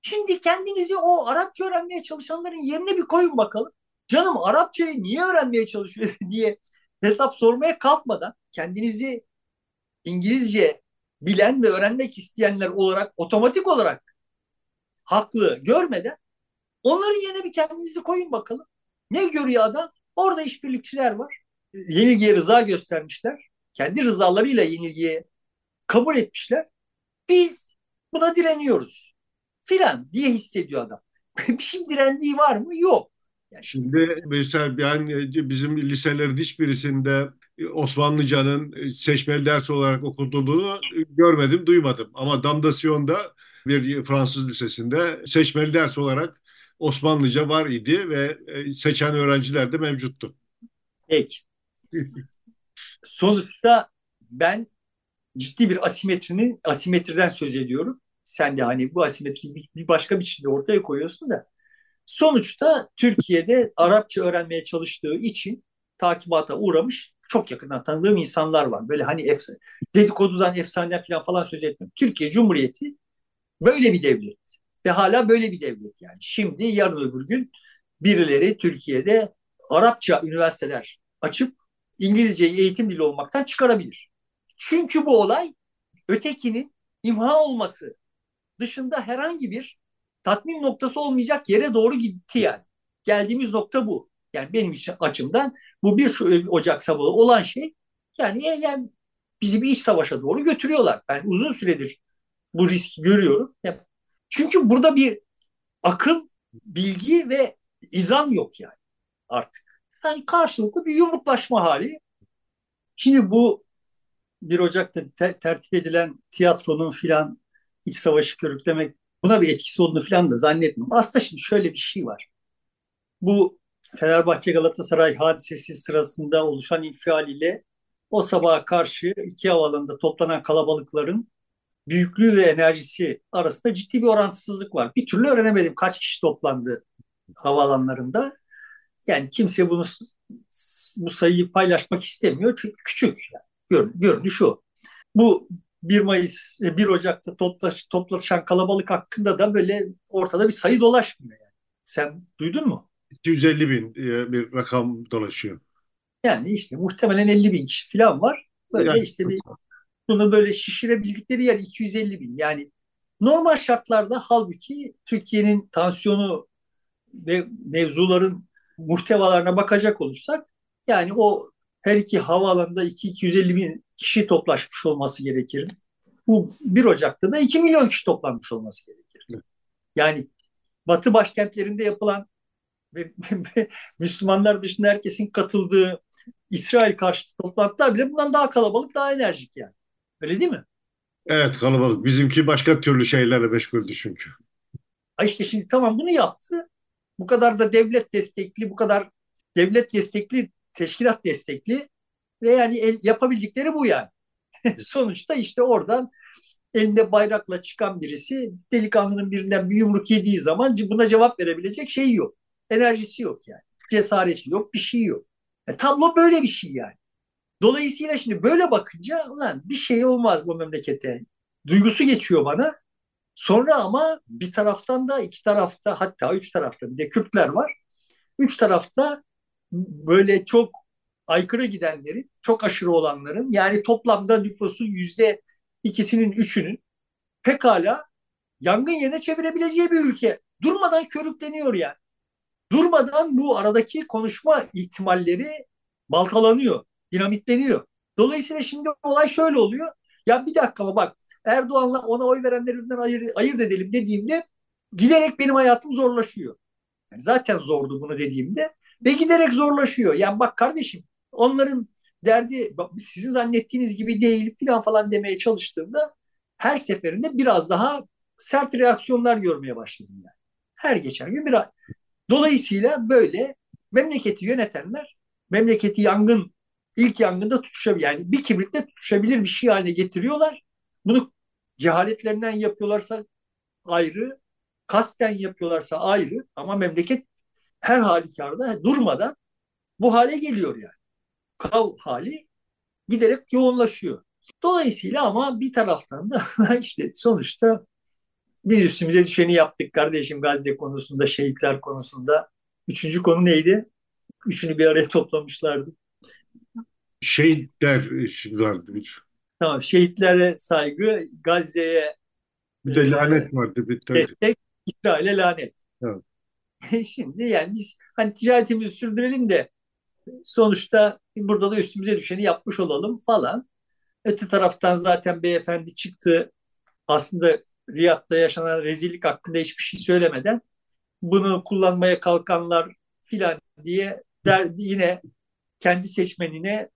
Şimdi kendinizi o Arapça öğrenmeye çalışanların yerine bir koyun bakalım. Canım Arapçayı niye öğrenmeye çalışıyor diye hesap sormaya kalkmadan kendinizi İngilizce bilen ve öğrenmek isteyenler olarak otomatik olarak haklı görmeden onların yerine bir kendinizi koyun bakalım. Ne görüyor adam? Orada işbirlikçiler var. Yenilgiye rıza göstermişler. Kendi rızalarıyla yenilgiye kabul etmişler. Biz buna direniyoruz. Filan diye hissediyor adam. bir şey direndiği var mı? Yok. Yani şimdi mesela ben bizim liselerin hiçbirisinde Osmanlıcanın e, seçmeli ders olarak okutulduğunu görmedim, duymadım. Ama Damdasyon'da bir Fransız lisesinde seçmeli ders olarak Osmanlıca var idi ve e, seçen öğrenciler de mevcuttu. Peki. Sonuçta ben ciddi bir asimetrinin asimetriden söz ediyorum. Sen de hani bu asimetriyi bir başka biçimde ortaya koyuyorsun da sonuçta Türkiye'de Arapça öğrenmeye çalıştığı için takibata uğramış çok yakından tanıdığım insanlar var. Böyle hani efs dedikodudan, efsaneden falan falan söz etmiyorum. Türkiye Cumhuriyeti böyle bir devlet. Ve hala böyle bir devlet yani. Şimdi yarın öbür gün birileri Türkiye'de Arapça üniversiteler açıp İngilizceyi eğitim dili olmaktan çıkarabilir. Çünkü bu olay ötekinin imha olması dışında herhangi bir tatmin noktası olmayacak yere doğru gitti yani. Geldiğimiz nokta bu. Yani benim için açımdan bu bir Ocak sabahı olan şey yani, yani bizi bir iç savaşa doğru götürüyorlar. Ben uzun süredir bu riski görüyorum. Çünkü burada bir akıl, bilgi ve izan yok yani artık. Yani karşılıklı bir yumruklaşma hali. Şimdi bu 1 Ocak'ta te- tertip edilen tiyatronun filan iç savaşı körüklemek buna bir etkisi olduğunu filan da zannetmiyorum. Aslında şimdi şöyle bir şey var. Bu Fenerbahçe Galatasaray hadisesi sırasında oluşan infial ile o sabaha karşı iki havalarında toplanan kalabalıkların büyüklüğü ve enerjisi arasında ciddi bir orantısızlık var. Bir türlü öğrenemedim kaç kişi toplandı havaalanlarında. Yani kimse bunu bu sayıyı paylaşmak istemiyor çünkü küçük. Yani. Gör, görünüş o. Bu 1 Mayıs, 1 Ocak'ta toplaş, toplaşan kalabalık hakkında da böyle ortada bir sayı dolaşmıyor. Yani. Sen duydun mu? 250 bin bir rakam dolaşıyor. Yani işte muhtemelen 50 bin kişi falan var. Böyle yani. işte bir bunu böyle şişirebildikleri yer 250 bin. Yani normal şartlarda halbuki Türkiye'nin tansiyonu ve mevzuların muhtevalarına bakacak olursak yani o her iki havaalanında 2-250 bin kişi toplaşmış olması gerekir. Bu 1 Ocak'ta da 2 milyon kişi toplanmış olması gerekir. Yani Batı başkentlerinde yapılan ve, Müslümanlar dışında herkesin katıldığı İsrail karşıtı toplantılar bile bundan daha kalabalık, daha enerjik yani. Öyle değil mi? Evet kalabalık. Bizimki başka türlü şeylerle meşguldü çünkü. Ay işte şimdi tamam bunu yaptı. Bu kadar da devlet destekli, bu kadar devlet destekli, teşkilat destekli ve yani el, yapabildikleri bu yani. Sonuçta işte oradan elinde bayrakla çıkan birisi delikanlının birinden bir yumruk yediği zaman buna cevap verebilecek şey yok. Enerjisi yok yani. Cesareti yok, bir şey yok. E, tablo böyle bir şey yani. Dolayısıyla şimdi böyle bakınca ulan bir şey olmaz bu memlekete. Duygusu geçiyor bana. Sonra ama bir taraftan da iki tarafta hatta üç tarafta bir de Kürtler var. Üç tarafta böyle çok aykırı gidenlerin, çok aşırı olanların yani toplamda nüfusun yüzde ikisinin üçünün pekala yangın yerine çevirebileceği bir ülke. Durmadan körükleniyor yani. Durmadan bu aradaki konuşma ihtimalleri baltalanıyor, dinamitleniyor. Dolayısıyla şimdi olay şöyle oluyor. Ya bir dakika bak Erdoğan'la ona oy verenlerinden ayır, ayırt edelim dediğimde giderek benim hayatım zorlaşıyor. Yani zaten zordu bunu dediğimde ve giderek zorlaşıyor. Yani bak kardeşim onların derdi sizin zannettiğiniz gibi değil filan falan demeye çalıştığımda her seferinde biraz daha sert reaksiyonlar görmeye başladım yani. Her geçen gün biraz. Dolayısıyla böyle memleketi yönetenler memleketi yangın ilk yangında tutuşabilir. Yani bir kibritle tutuşabilir bir şey haline getiriyorlar. Bunu cehaletlerinden yapıyorlarsa ayrı, kasten yapıyorlarsa ayrı ama memleket her halükarda durmadan bu hale geliyor yani. Kav hali giderek yoğunlaşıyor. Dolayısıyla ama bir taraftan da işte sonuçta biz üstümüze düşeni yaptık kardeşim Gazze konusunda, şehitler konusunda. Üçüncü konu neydi? Üçünü bir araya toplamışlardı. Şehitler vardı bir. Tamam, şehitlere saygı, Gazze'ye bir de lanet vardı bir tabii. destek, İsrail'e lanet. Evet. Şimdi yani biz hani ticaretimizi sürdürelim de sonuçta burada da üstümüze düşeni yapmış olalım falan. Öte taraftan zaten beyefendi çıktı. Aslında Riyad'da yaşanan rezillik hakkında hiçbir şey söylemeden bunu kullanmaya kalkanlar filan diye der, yine kendi seçmenine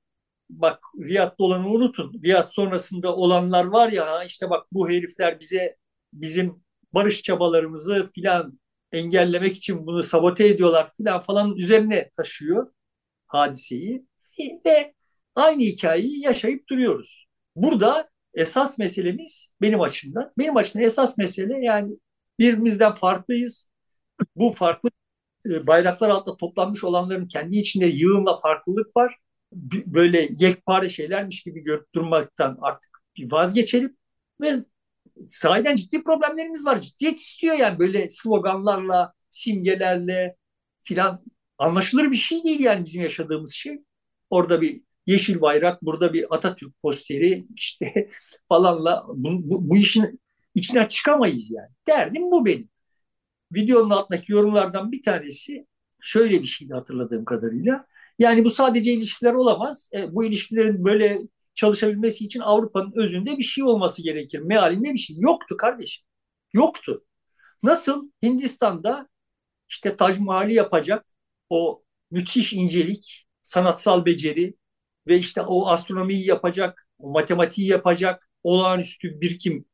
bak Riyad'da olanı unutun. Riyad sonrasında olanlar var ya işte bak bu herifler bize bizim barış çabalarımızı filan engellemek için bunu sabote ediyorlar filan falan üzerine taşıyor hadiseyi ve aynı hikayeyi yaşayıp duruyoruz. Burada esas meselemiz benim açımdan, benim açımdan esas mesele yani birbirimizden farklıyız. Bu farklı e, bayraklar altında toplanmış olanların kendi içinde yığınla farklılık var. Böyle yekpare şeylermiş gibi görüp durmaktan artık vazgeçelim ve sahiden ciddi problemlerimiz var. Ciddiyet istiyor yani böyle sloganlarla, simgelerle filan anlaşılır bir şey değil yani bizim yaşadığımız şey. Orada bir yeşil bayrak, burada bir Atatürk posteri işte falanla bu, bu, bu işin içine çıkamayız yani. Derdim bu benim. Videonun altındaki yorumlardan bir tanesi şöyle bir şeydi hatırladığım kadarıyla. Yani bu sadece ilişkiler olamaz. E, bu ilişkilerin böyle çalışabilmesi için Avrupa'nın özünde bir şey olması gerekir. Mealinde bir şey yoktu kardeşim. Yoktu. Nasıl Hindistan'da işte Tac Mahal'i yapacak o müthiş incelik, sanatsal beceri ve işte o astronomiyi yapacak, o matematiği yapacak olağanüstü birikim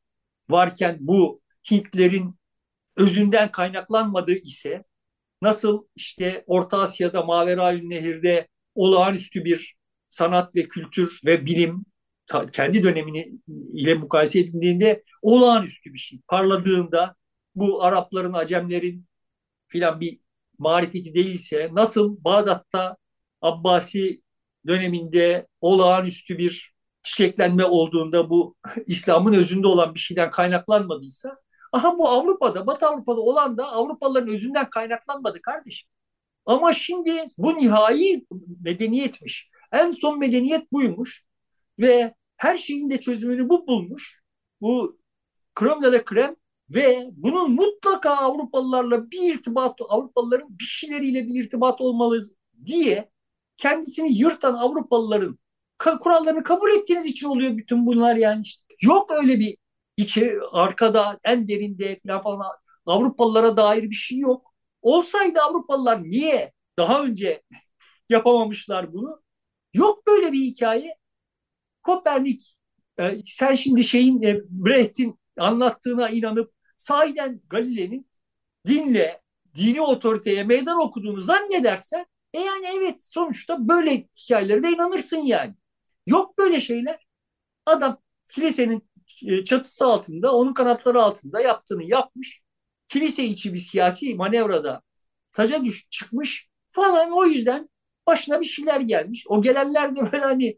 varken bu Hintlerin özünden kaynaklanmadığı ise nasıl işte Orta Asya'da Maverayün Nehir'de olağanüstü bir sanat ve kültür ve bilim kendi dönemini ile mukayese edildiğinde olağanüstü bir şey. Parladığında bu Arapların, Acemlerin filan bir marifeti değilse nasıl Bağdat'ta Abbasi döneminde olağanüstü bir çiçeklenme olduğunda bu İslam'ın özünde olan bir şeyden kaynaklanmadıysa aha bu Avrupa'da, Batı Avrupa'da olan da Avrupalıların özünden kaynaklanmadı kardeşim. Ama şimdi bu nihai medeniyetmiş. En son medeniyet buymuş ve her şeyin de çözümünü bu bulmuş. Bu krem de krem ve bunun mutlaka Avrupalılarla bir irtibat, Avrupalıların bir şeyleriyle bir irtibat olmalı diye kendisini yırtan Avrupalıların kurallarını kabul ettiğiniz için oluyor bütün bunlar yani. Yok öyle bir içi arkada en derinde falan falan Avrupalılara dair bir şey yok. Olsaydı Avrupalılar niye daha önce yapamamışlar bunu? Yok böyle bir hikaye. Kopernik e, sen şimdi şeyin e, Brecht'in anlattığına inanıp sahiden Galile'nin dinle, dini otoriteye meydan okuduğunu zannedersen e yani evet sonuçta böyle hikayelere de inanırsın yani. Yok böyle şeyler. Adam kilisenin çatısı altında, onun kanatları altında yaptığını yapmış. Kilise içi bir siyasi manevrada taca düş çıkmış falan o yüzden başına bir şeyler gelmiş. O gelenler de böyle hani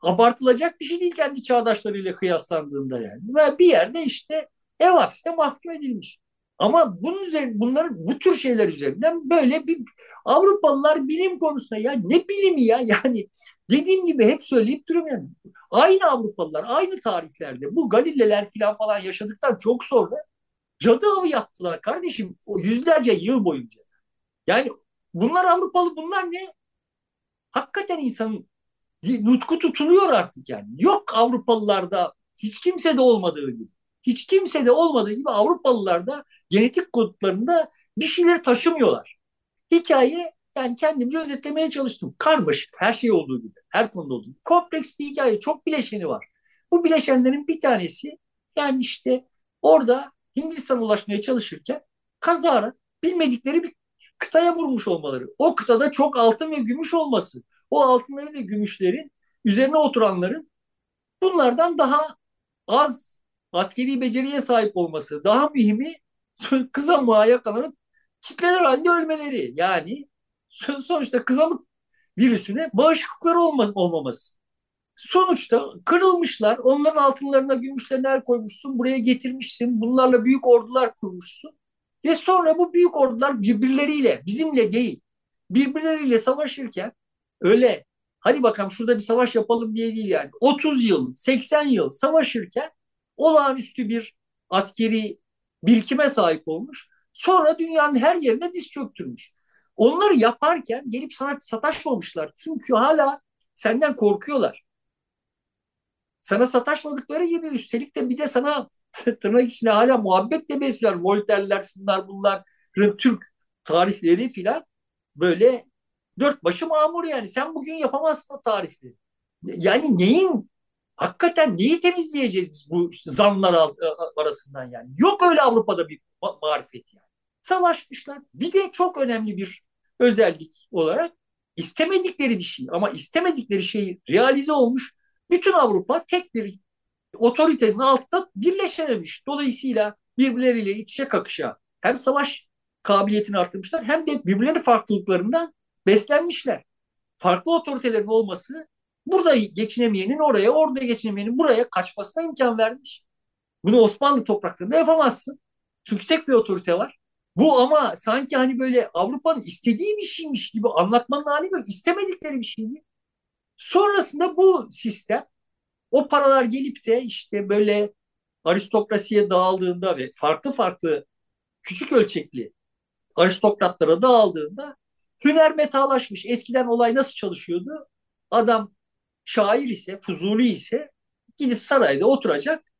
abartılacak bir şey değil kendi çağdaşlarıyla kıyaslandığında yani. Ve bir yerde işte ev hapsine mahkum edilmiş. Ama bunun üzerine, bunların bu tür şeyler üzerinden böyle bir Avrupalılar bilim konusunda ya ne bilimi ya yani dediğim gibi hep söyleyip duruyorum yani. Aynı Avrupalılar aynı tarihlerde bu Galileler falan falan yaşadıktan çok sonra cadı avı yaptılar kardeşim o yüzlerce yıl boyunca. Yani bunlar Avrupalı bunlar ne? Hakikaten insanın nutku tutuluyor artık yani. Yok Avrupalılarda hiç kimse de olmadığı gibi. Hiç kimse de olmadığı gibi Avrupalılarda genetik kodlarında bir şeyler taşımıyorlar. Hikaye yani kendimce özetlemeye çalıştım. Karmaşık her şey olduğu gibi. Her konuda olduğu gibi. Kompleks bir hikaye. Çok bileşeni var. Bu bileşenlerin bir tanesi yani işte orada Hindistan'a ulaşmaya çalışırken kazara bilmedikleri bir kıtaya vurmuş olmaları. O kıtada çok altın ve gümüş olması. O altınları ve gümüşlerin üzerine oturanların bunlardan daha az askeri beceriye sahip olması. Daha mühimi kızamığa yakalanıp kitleler halinde ölmeleri. Yani sonuçta kızamık virüsüne bağışıklıkları olma, olmaması. Sonuçta kırılmışlar. Onların altınlarına, gümüşlerine el koymuşsun. Buraya getirmişsin. Bunlarla büyük ordular kurmuşsun. Ve sonra bu büyük ordular birbirleriyle, bizimle değil, birbirleriyle savaşırken öyle hadi bakalım şurada bir savaş yapalım diye değil yani. 30 yıl, 80 yıl savaşırken olağanüstü bir askeri birikime sahip olmuş. Sonra dünyanın her yerine diz çöktürmüş. Onları yaparken gelip sana sataşmamışlar. Çünkü hala senden korkuyorlar. Sana sataşmadıkları gibi üstelik de bir de sana tırnak içine hala muhabbetle besliyorlar. Voltaire'ler, şunlar bunlar, Türk tarifleri filan böyle dört başı mamur yani. Sen bugün yapamazsın o tarifleri. Yani neyin hakikaten neyi temizleyeceğiz biz bu zanlar e, arasından yani? Yok öyle Avrupa'da bir marifet yani. Savaşmışlar. Bir de çok önemli bir özellik olarak istemedikleri bir şey ama istemedikleri şey realize olmuş. Bütün Avrupa tek bir otoritenin altında birleşememiş. Dolayısıyla birbirleriyle iç içe kakışa hem savaş kabiliyetini artırmışlar hem de birbirleri farklılıklarından beslenmişler. farklı otoritelerin olması burada geçinemeyenin oraya, orada geçinemeyenin buraya kaçmasına imkan vermiş. Bunu Osmanlı topraklarında yapamazsın. Çünkü tek bir otorite var. Bu ama sanki hani böyle Avrupa'nın istediği bir şeymiş gibi anlatmanın hali yok. İstemedikleri bir şeydi. Sonrasında bu sistem o paralar gelip de işte böyle aristokrasiye dağıldığında ve farklı farklı küçük ölçekli aristokratlara dağıldığında hüner metalaşmış. Eskiden olay nasıl çalışıyordu? Adam şair ise, fuzuli ise gidip sarayda oturacak.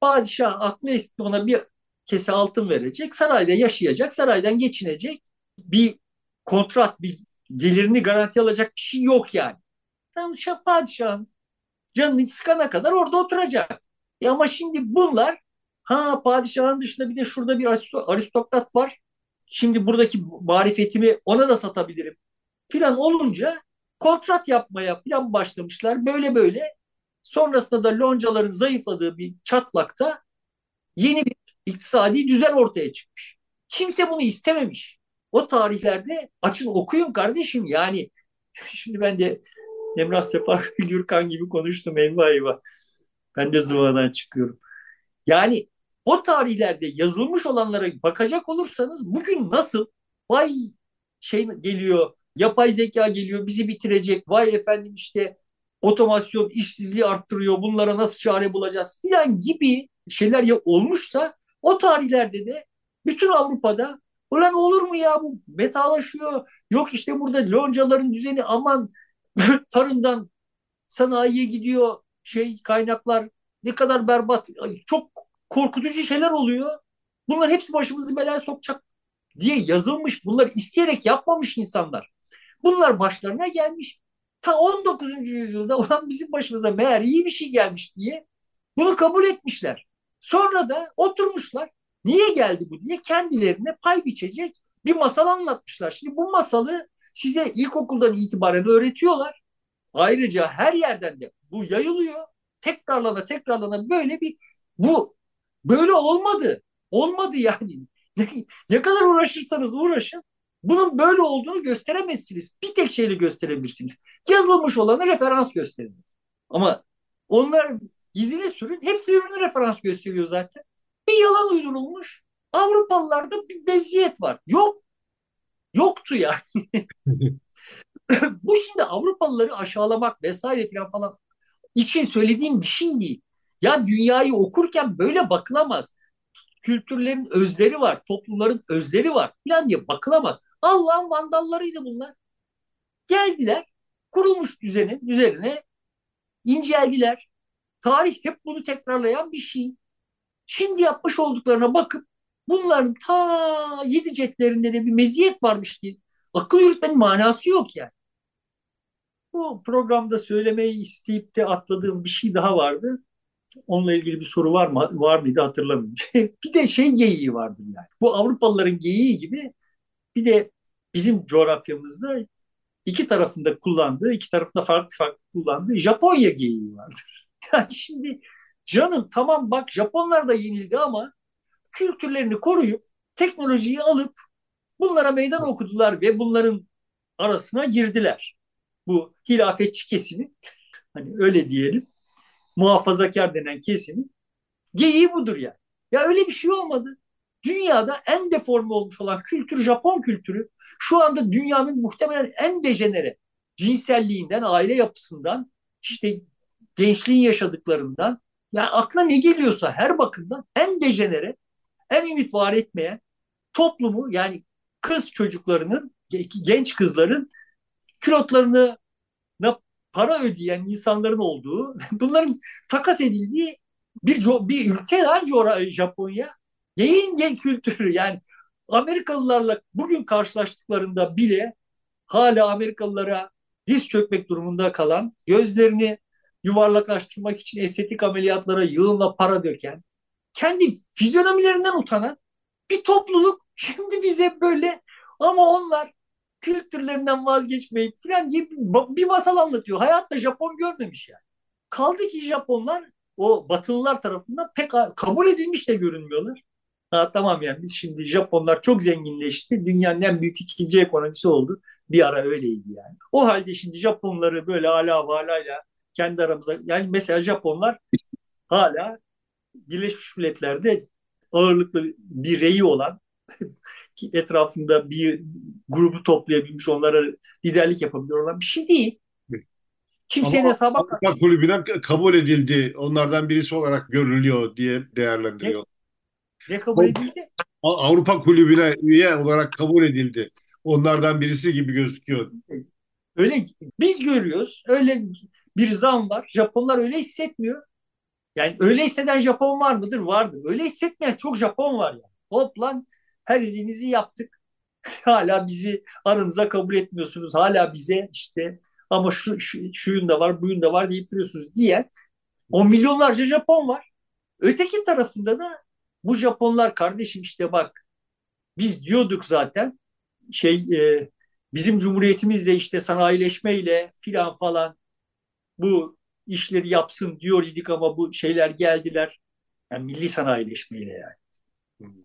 Padişah aklı esti ona bir kese altın verecek. Sarayda yaşayacak, saraydan geçinecek. Bir kontrat, bir gelirini garanti alacak bir şey yok yani. Tam padişahın canını sıkana kadar orada oturacak. E ama şimdi bunlar ha padişahın dışında bir de şurada bir aristokrat var. Şimdi buradaki marifetimi ona da satabilirim filan olunca kontrat yapmaya filan başlamışlar. Böyle böyle sonrasında da loncaların zayıfladığı bir çatlakta yeni bir iktisadi düzen ortaya çıkmış. Kimse bunu istememiş. O tarihlerde açın okuyun kardeşim yani şimdi ben de Emrah Sefa Gürkan gibi konuştum eyvah eyvah. Ben de zıvadan çıkıyorum. Yani o tarihlerde yazılmış olanlara bakacak olursanız bugün nasıl vay şey geliyor yapay zeka geliyor bizi bitirecek vay efendim işte otomasyon işsizliği arttırıyor bunlara nasıl çare bulacağız filan gibi şeyler ya olmuşsa o tarihlerde de bütün Avrupa'da ulan olur mu ya bu metalaşıyor yok işte burada loncaların düzeni aman tarımdan sanayiye gidiyor şey kaynaklar ne kadar berbat çok korkutucu şeyler oluyor. Bunlar hepsi başımızı belaya sokacak diye yazılmış. Bunlar isteyerek yapmamış insanlar. Bunlar başlarına gelmiş. Ta 19. yüzyılda olan bizim başımıza meğer iyi bir şey gelmiş diye bunu kabul etmişler. Sonra da oturmuşlar. Niye geldi bu diye kendilerine pay biçecek bir masal anlatmışlar. Şimdi bu masalı size ilkokuldan itibaren öğretiyorlar. Ayrıca her yerden de bu yayılıyor. Tekrarlana tekrarlana böyle bir bu böyle olmadı. Olmadı yani. ne kadar uğraşırsanız uğraşın bunun böyle olduğunu gösteremezsiniz. Bir tek şeyle gösterebilirsiniz. Yazılmış olanı referans gösterin. Ama onlar gizine sürün hepsi birbirine referans gösteriyor zaten. Bir yalan uydurulmuş. Avrupalılarda bir beziyet var. Yok. Yoktu yani. Bu şimdi Avrupalıları aşağılamak vesaire falan falan için söylediğim bir şey değil. Ya dünyayı okurken böyle bakılamaz. Kültürlerin özleri var, toplumların özleri var falan diye bakılamaz. Allah'ın vandallarıydı bunlar. Geldiler, kurulmuş düzenin üzerine inceldiler. Tarih hep bunu tekrarlayan bir şey. Şimdi yapmış olduklarına bakıp bunların ta yedi cetlerinde de bir meziyet varmış ki akıl yürütmenin manası yok yani. Bu programda söylemeyi isteyip de atladığım bir şey daha vardı. Onunla ilgili bir soru var mı? Var mıydı hatırlamıyorum. bir de şey geyiği vardı yani. Bu Avrupalıların geyiği gibi bir de bizim coğrafyamızda iki tarafında kullandığı, iki tarafında farklı farklı kullandığı Japonya geyiği vardır. Yani şimdi canım tamam bak Japonlar da yenildi ama kültürlerini koruyup teknolojiyi alıp bunlara meydan okudular ve bunların arasına girdiler. Bu hilafetçi kesimi hani öyle diyelim muhafazakar denen kesimin geyiği budur yani. Ya öyle bir şey olmadı. Dünyada en deforme olmuş olan kültür Japon kültürü şu anda dünyanın muhtemelen en dejenere cinselliğinden, aile yapısından, işte gençliğin yaşadıklarından yani akla ne geliyorsa her bakımdan en dejenere, en ümit var etmeyen toplumu yani kız çocuklarının, genç kızların külotlarını para ödeyen insanların olduğu, bunların takas edildiği bir bir ülke lan Japonya. Yayın kültürü yani Amerikalılarla bugün karşılaştıklarında bile hala Amerikalılara diz çökmek durumunda kalan, gözlerini yuvarlaklaştırmak için estetik ameliyatlara yığınla para döken, kendi fizyonomilerinden utanan bir topluluk şimdi bize böyle ama onlar kültürlerinden vazgeçmeyip falan diye bir masal anlatıyor. Hayatta Japon görmemiş yani. Kaldı ki Japonlar o Batılılar tarafından pek kabul edilmiş de görünmüyorlar. Ha, tamam yani biz şimdi Japonlar çok zenginleşti. Dünyanın en büyük ikinci ekonomisi oldu. Bir ara öyleydi yani. O halde şimdi Japonları böyle hala valayla kendi aramıza yani mesela Japonlar hala Birleşmiş Milletler'de ağırlıklı bir reyi olan etrafında bir grubu toplayabilmiş, onlara liderlik yapabilir olan bir şey değil. Kimsenin hesaba Avrupa kulübüne kabul edildi. Onlardan birisi olarak görülüyor diye değerlendiriyor. Ne, kabul edildi? Avrupa kulübüne üye olarak kabul edildi. Onlardan birisi gibi gözüküyor. Öyle biz görüyoruz. Öyle bir zam var. Japonlar öyle hissetmiyor. Yani öyle hisseden Japon var mıdır? Vardır. Öyle hissetmeyen çok Japon var yani. Hop lan her dediğinizi yaptık. Hala bizi aranıza kabul etmiyorsunuz. Hala bize işte ama şu, şu şuyun da var, buyun da var deyip duruyorsunuz diyen o milyonlarca Japon var. Öteki tarafında da bu Japonlar kardeşim işte bak biz diyorduk zaten şey e, bizim cumhuriyetimizle işte sanayileşmeyle filan falan bu işleri yapsın diyor idik ama bu şeyler geldiler. Yani milli sanayileşmeyle yani. Hmm.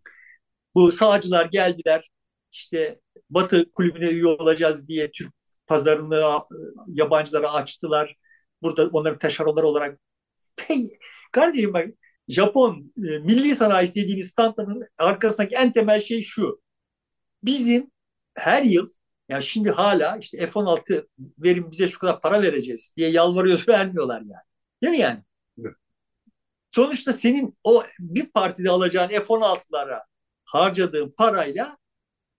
Bu sağcılar geldiler işte Batı kulübüne üye olacağız diye Türk pazarını yabancılara açtılar. Burada onları taşeronlar olarak kardeşim bak Japon e, milli sanayisi dediğiniz standların arkasındaki en temel şey şu. Bizim her yıl ya şimdi hala işte F-16 verin bize şu kadar para vereceğiz diye yalvarıyoruz vermiyorlar yani. Değil mi yani? Evet. Sonuçta senin o bir partide alacağın F-16'lara harcadığın parayla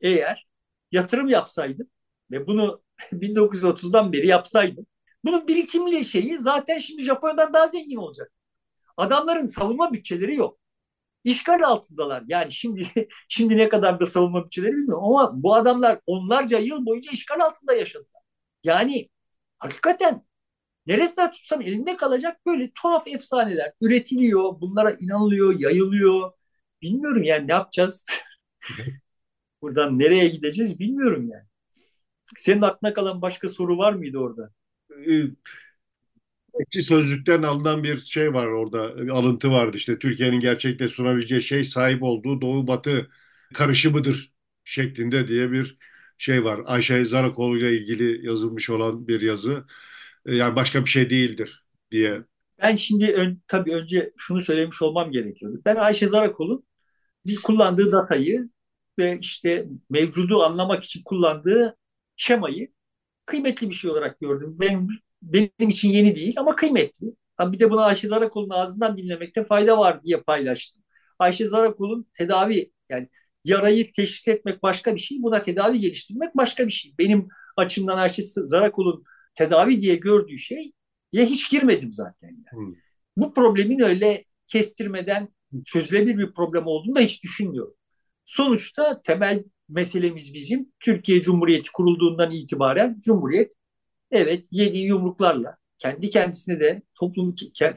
eğer yatırım yapsaydın ve bunu 1930'dan beri yapsaydım bunun birikimli şeyi zaten şimdi Japonya'dan daha zengin olacak. Adamların savunma bütçeleri yok. İşgal altındalar. Yani şimdi şimdi ne kadar da savunma bütçeleri bilmiyorum ama bu adamlar onlarca yıl boyunca işgal altında yaşadılar. Yani hakikaten neresinden tutsan elinde kalacak böyle tuhaf efsaneler üretiliyor, bunlara inanılıyor, yayılıyor. Bilmiyorum yani ne yapacağız? Buradan nereye gideceğiz bilmiyorum yani. Senin aklına kalan başka soru var mıydı orada? Ekşi Sözlük'ten alınan bir şey var orada, bir alıntı vardı işte Türkiye'nin gerçekte sunabileceği şey sahip olduğu Doğu Batı karışımıdır şeklinde diye bir şey var. Ayşe Zarakoğlu ile ilgili yazılmış olan bir yazı. Ee, yani başka bir şey değildir diye. Ben şimdi ön, tabii önce şunu söylemiş olmam gerekiyordu. Ben Ayşe Zarakoğlu bir kullandığı datayı ve işte mevcudu anlamak için kullandığı şemayı kıymetli bir şey olarak gördüm. Benim, benim için yeni değil ama kıymetli. Bir de bunu Ayşe Zarakul'un ağzından dinlemekte fayda var diye paylaştım. Ayşe Zarakul'un tedavi yani yarayı teşhis etmek başka bir şey, buna tedavi geliştirmek başka bir şey. Benim açımdan Ayşe Zarakul'un tedavi diye gördüğü şey ya hiç girmedim zaten. Yani. Hmm. Bu problemin öyle kestirmeden çözülebilir bir problem olduğunu da hiç düşünmüyorum. Sonuçta temel meselemiz bizim Türkiye Cumhuriyeti kurulduğundan itibaren Cumhuriyet evet yediği yumruklarla kendi kendisine de toplum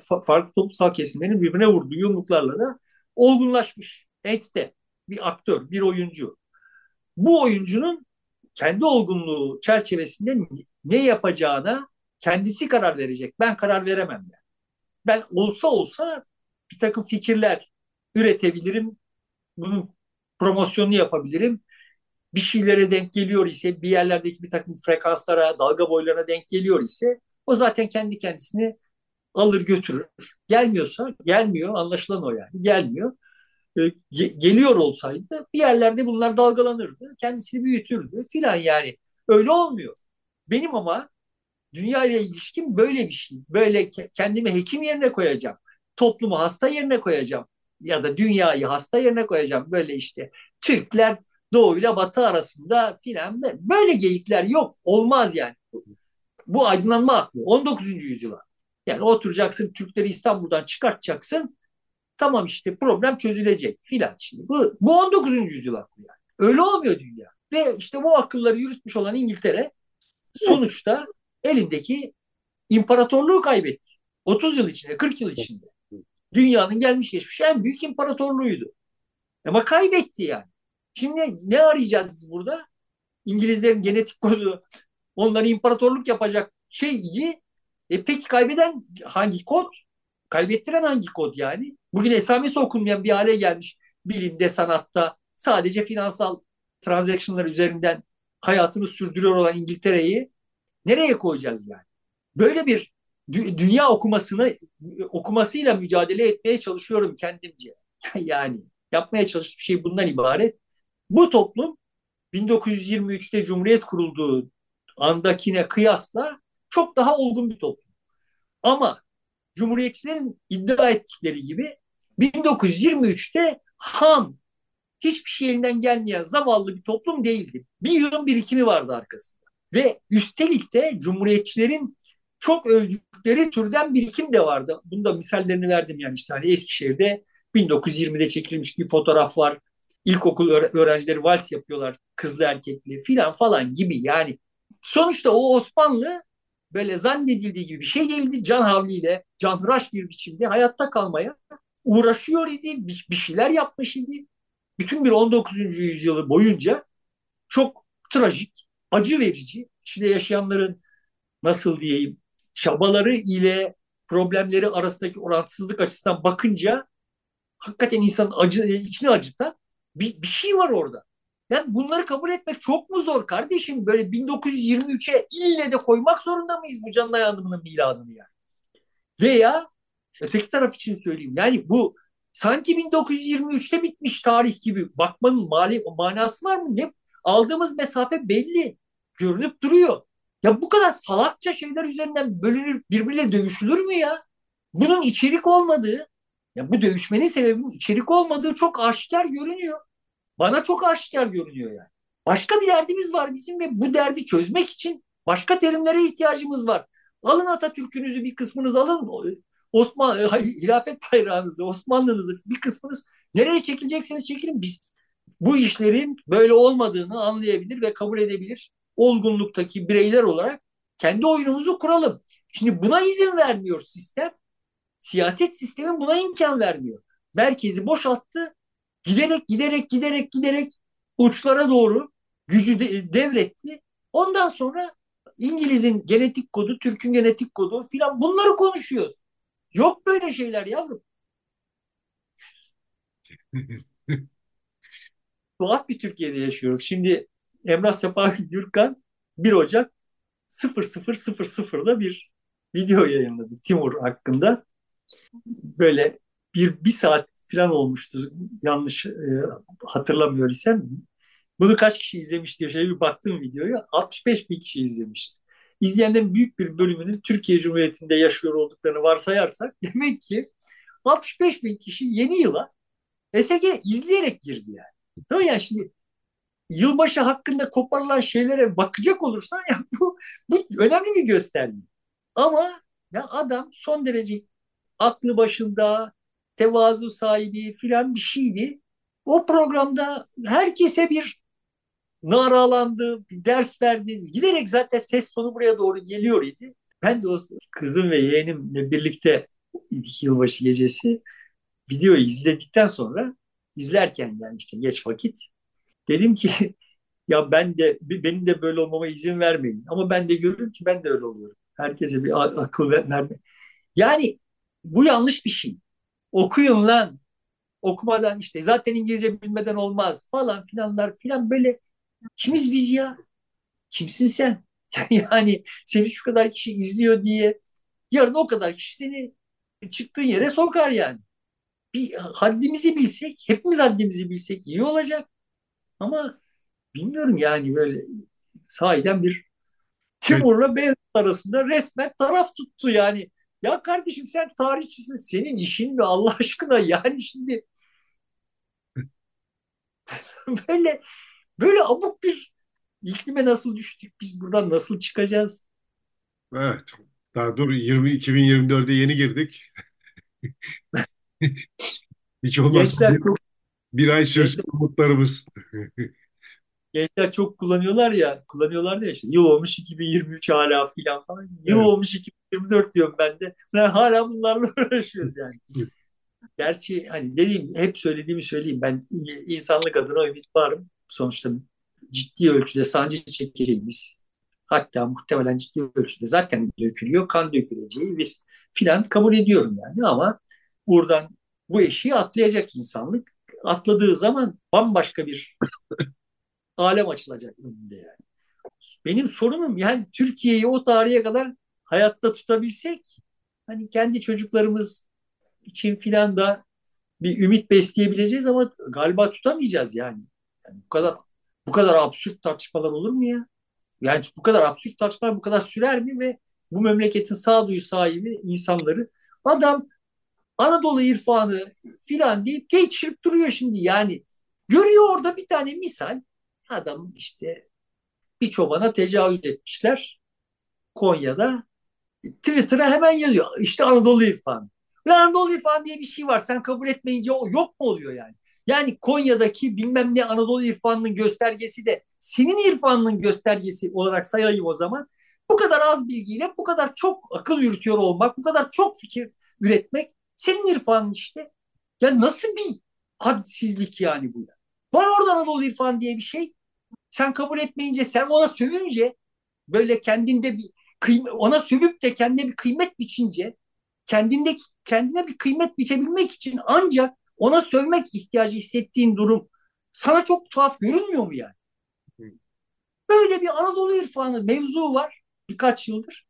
farklı toplumsal kesimlerin birbirine vurduğu yumruklarla da olgunlaşmış. Entite, bir aktör, bir oyuncu. Bu oyuncunun kendi olgunluğu çerçevesinde ne yapacağına kendisi karar verecek. Ben karar veremem yani. Ben olsa olsa bir takım fikirler üretebilirim. Bunun promosyonunu yapabilirim. Bir şeylere denk geliyor ise, bir yerlerdeki bir takım frekanslara, dalga boylarına denk geliyor ise o zaten kendi kendisini alır götürür. Gelmiyorsa, gelmiyor anlaşılan o yani, gelmiyor. E, geliyor olsaydı bir yerlerde bunlar dalgalanırdı, kendisini büyütürdü filan yani. Öyle olmuyor. Benim ama dünya ile ilişkim böyle bir şey. Böyle kendimi hekim yerine koyacağım. Toplumu hasta yerine koyacağım ya da dünyayı hasta yerine koyacağım. Böyle işte Türkler Doğu ile Batı arasında filan böyle geyikler yok. Olmaz yani. Bu aydınlanma aklı. 19. yüzyıla. Yani oturacaksın Türkleri İstanbul'dan çıkartacaksın. Tamam işte problem çözülecek filan. Şimdi bu, bu 19. yüzyıl aklı yani. Öyle olmuyor dünya. Ve işte bu akılları yürütmüş olan İngiltere sonuçta elindeki imparatorluğu kaybetti. 30 yıl içinde, 40 yıl içinde dünyanın gelmiş geçmiş en büyük imparatorluğuydu. Ama kaybetti yani. Şimdi ne arayacağız biz burada? İngilizlerin genetik kodu onları imparatorluk yapacak şey iyi. E peki kaybeden hangi kod? Kaybettiren hangi kod yani? Bugün esamesi okunmayan bir hale gelmiş bilimde, sanatta sadece finansal transactionlar üzerinden hayatını sürdürüyor olan İngiltere'yi nereye koyacağız yani? Böyle bir dü- dünya okumasını okumasıyla mücadele etmeye çalışıyorum kendimce. yani yapmaya çalıştığım şey bundan ibaret. Bu toplum 1923'te Cumhuriyet kurulduğu andakine kıyasla çok daha olgun bir toplum. Ama Cumhuriyetçilerin iddia ettikleri gibi 1923'te ham, hiçbir şey elinden gelmeyen zavallı bir toplum değildi. Bir yığın birikimi vardı arkasında. Ve üstelik de Cumhuriyetçilerin çok övdükleri türden birikim de vardı. Bunda misallerini verdim yani işte hani Eskişehir'de 1920'de çekilmiş bir fotoğraf var. İlkokul öğrencileri vals yapıyorlar kızlı erkekli filan falan gibi yani. Sonuçta o Osmanlı böyle zannedildiği gibi bir şey değildi. Can havliyle, canhıraş bir biçimde hayatta kalmaya uğraşıyor idi. Bir, şeyler yapmış idi. Bütün bir 19. yüzyılı boyunca çok trajik, acı verici, içinde yaşayanların nasıl diyeyim çabaları ile problemleri arasındaki orantısızlık açısından bakınca hakikaten insanın acı, içini acıtan bir, bir şey var orada. Yani bunları kabul etmek çok mu zor kardeşim? Böyle 1923'e ille de koymak zorunda mıyız bu canlı yardımının miladını yani? Veya öteki taraf için söyleyeyim. Yani bu sanki 1923'te bitmiş tarih gibi bakmanın mali, manası var mı? Ne? Aldığımız mesafe belli. Görünüp duruyor. Ya bu kadar salakça şeyler üzerinden bölünür, birbirle dövüşülür mü ya? Bunun içerik olmadığı, ya bu dövüşmenin sebebinin içerik olmadığı çok aşikar görünüyor. Bana çok aşikar görünüyor yani. Başka bir derdimiz var bizim ve bu derdi çözmek için başka terimlere ihtiyacımız var. Alın Atatürk'ünüzü bir kısmınız alın. Osman e, hilafet bayrağınızı, Osmanlınızı bir kısmınız nereye çekileceksiniz çekilin. Biz bu işlerin böyle olmadığını anlayabilir ve kabul edebilir olgunluktaki bireyler olarak kendi oyunumuzu kuralım. Şimdi buna izin vermiyor sistem. Siyaset sistemin buna imkan vermiyor. Merkezi boşalttı. Giderek giderek giderek giderek uçlara doğru gücü de, devretti. Ondan sonra İngiliz'in genetik kodu, Türk'ün genetik kodu filan bunları konuşuyoruz. Yok böyle şeyler yavrum. Tuhaf bir Türkiye'de yaşıyoruz. Şimdi Emrah Sefa Gürkan 1 Ocak 0000'da bir video yayınladı Timur hakkında. Böyle bir, bir saat falan olmuştu yanlış e, hatırlamıyor isem. Bunu kaç kişi izlemiş diye şöyle bir baktım videoya 65 bin kişi izlemiş. İzleyenlerin büyük bir bölümünün Türkiye Cumhuriyeti'nde yaşıyor olduklarını varsayarsak demek ki 65 bin kişi yeni yıla SG izleyerek girdi yani. Tamam yani şimdi yılbaşı hakkında koparılan şeylere bakacak olursan ya bu, bu önemli bir gösterge. Ama ya adam son derece aklı başında, tevazu sahibi filan bir şeydi. O programda herkese bir naralandı, bir ders verdi. Giderek zaten ses tonu buraya doğru geliyor idi. Ben de o kızım ve yeğenimle birlikte iki yılbaşı gecesi videoyu izledikten sonra izlerken yani işte geç vakit dedim ki ya ben de benim de böyle olmama izin vermeyin. Ama ben de görüyorum ki ben de öyle oluyorum. Herkese bir akıl verme. Yani bu yanlış bir şey. Okuyun lan. Okumadan işte zaten İngilizce bilmeden olmaz falan filanlar filan böyle kimiz biz ya? Kimsin sen? Yani seni şu kadar kişi izliyor diye yarın o kadar kişi seni çıktığın yere sokar yani. Bir haddimizi bilsek, hepimiz haddimizi bilsek iyi olacak. Ama bilmiyorum yani böyle sahiden bir Timur'la Beyazıt arasında resmen taraf tuttu yani. Ya kardeşim sen tarihçisin senin işin mi Allah aşkına yani şimdi böyle böyle abuk bir iklime nasıl düştük biz buradan nasıl çıkacağız? Evet. Daha dur 20 2024'e yeni girdik. Hiç olmazsa Gençler bir, bir ay sürsün umutlarımız. Gençler çok kullanıyorlar ya, kullanıyorlar ya işte yıl olmuş 2023 hala filan falan. Yıl evet. olmuş 2024 diyorum ben de. Ben hala bunlarla uğraşıyoruz yani. Gerçi hani dediğim hep söylediğimi söyleyeyim. Ben insanlık adına ümit varım. Sonuçta ciddi ölçüde sancı çekeceğimiz hatta muhtemelen ciddi ölçüde zaten dökülüyor. Kan döküleceği biz filan kabul ediyorum yani ama buradan bu eşiği atlayacak insanlık atladığı zaman bambaşka bir alem açılacak önünde yani. benim sorunum yani Türkiye'yi o tarihe kadar hayatta tutabilsek hani kendi çocuklarımız için filan da bir ümit besleyebileceğiz ama galiba tutamayacağız yani. yani bu kadar bu kadar absürt tartışmalar olur mu ya? Yani bu kadar absürt tartışmalar bu kadar sürer mi ve bu memleketin sağduyu sahibi insanları adam Anadolu irfanı filan deyip geçirip duruyor şimdi yani. Görüyor orada bir tane misal. Adam işte bir çobana tecavüz etmişler Konya'da. Twitter'a hemen yazıyor. İşte Anadolu irfanı. Ve Anadolu irfanı diye bir şey var. Sen kabul etmeyince o yok mu oluyor yani? Yani Konya'daki bilmem ne Anadolu irfanının göstergesi de senin irfanının göstergesi olarak sayayım o zaman. Bu kadar az bilgiyle bu kadar çok akıl yürütüyor olmak, bu kadar çok fikir üretmek senin irfanın işte. Ya nasıl bir hadsizlik yani bu ya? Var orada Anadolu irfan diye bir şey. Sen kabul etmeyince, sen ona sövünce böyle kendinde bir kıymet, ona sövüp de kendine bir kıymet biçince kendinde kendine bir kıymet biçebilmek için ancak ona sövmek ihtiyacı hissettiğin durum sana çok tuhaf görünmüyor mu yani? Böyle bir Anadolu irfanı mevzu var birkaç yıldır.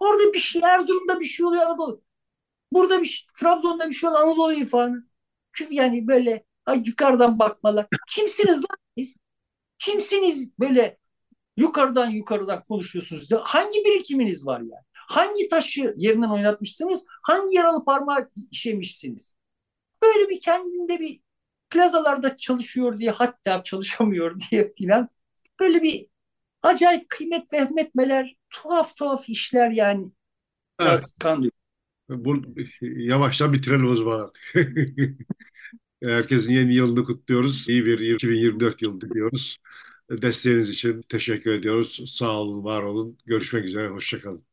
Orada bir şey, Erzurum'da bir şey oluyor Anadolu. Burada bir şey, Trabzon'da bir şey oluyor Anadolu irfanı. Yani böyle ay yukarıdan bakmalar. Kimsiniz lan siz? Kimsiniz böyle yukarıdan yukarıdan konuşuyorsunuz? Hangi birikiminiz var yani? Hangi taşı yerinden oynatmışsınız? Hangi yaralı parmağı işemişsiniz? Böyle bir kendinde bir plazalarda çalışıyor diye hatta çalışamıyor diye filan böyle bir acayip kıymet vehmetmeler, tuhaf tuhaf işler yani. Biraz evet. kan Bu, yavaştan bitirelim o zaman artık. Herkesin yeni yılını kutluyoruz. İyi bir 2024 yılı diliyoruz. Desteğiniz için teşekkür ediyoruz. Sağ olun, var olun. Görüşmek üzere, hoşçakalın.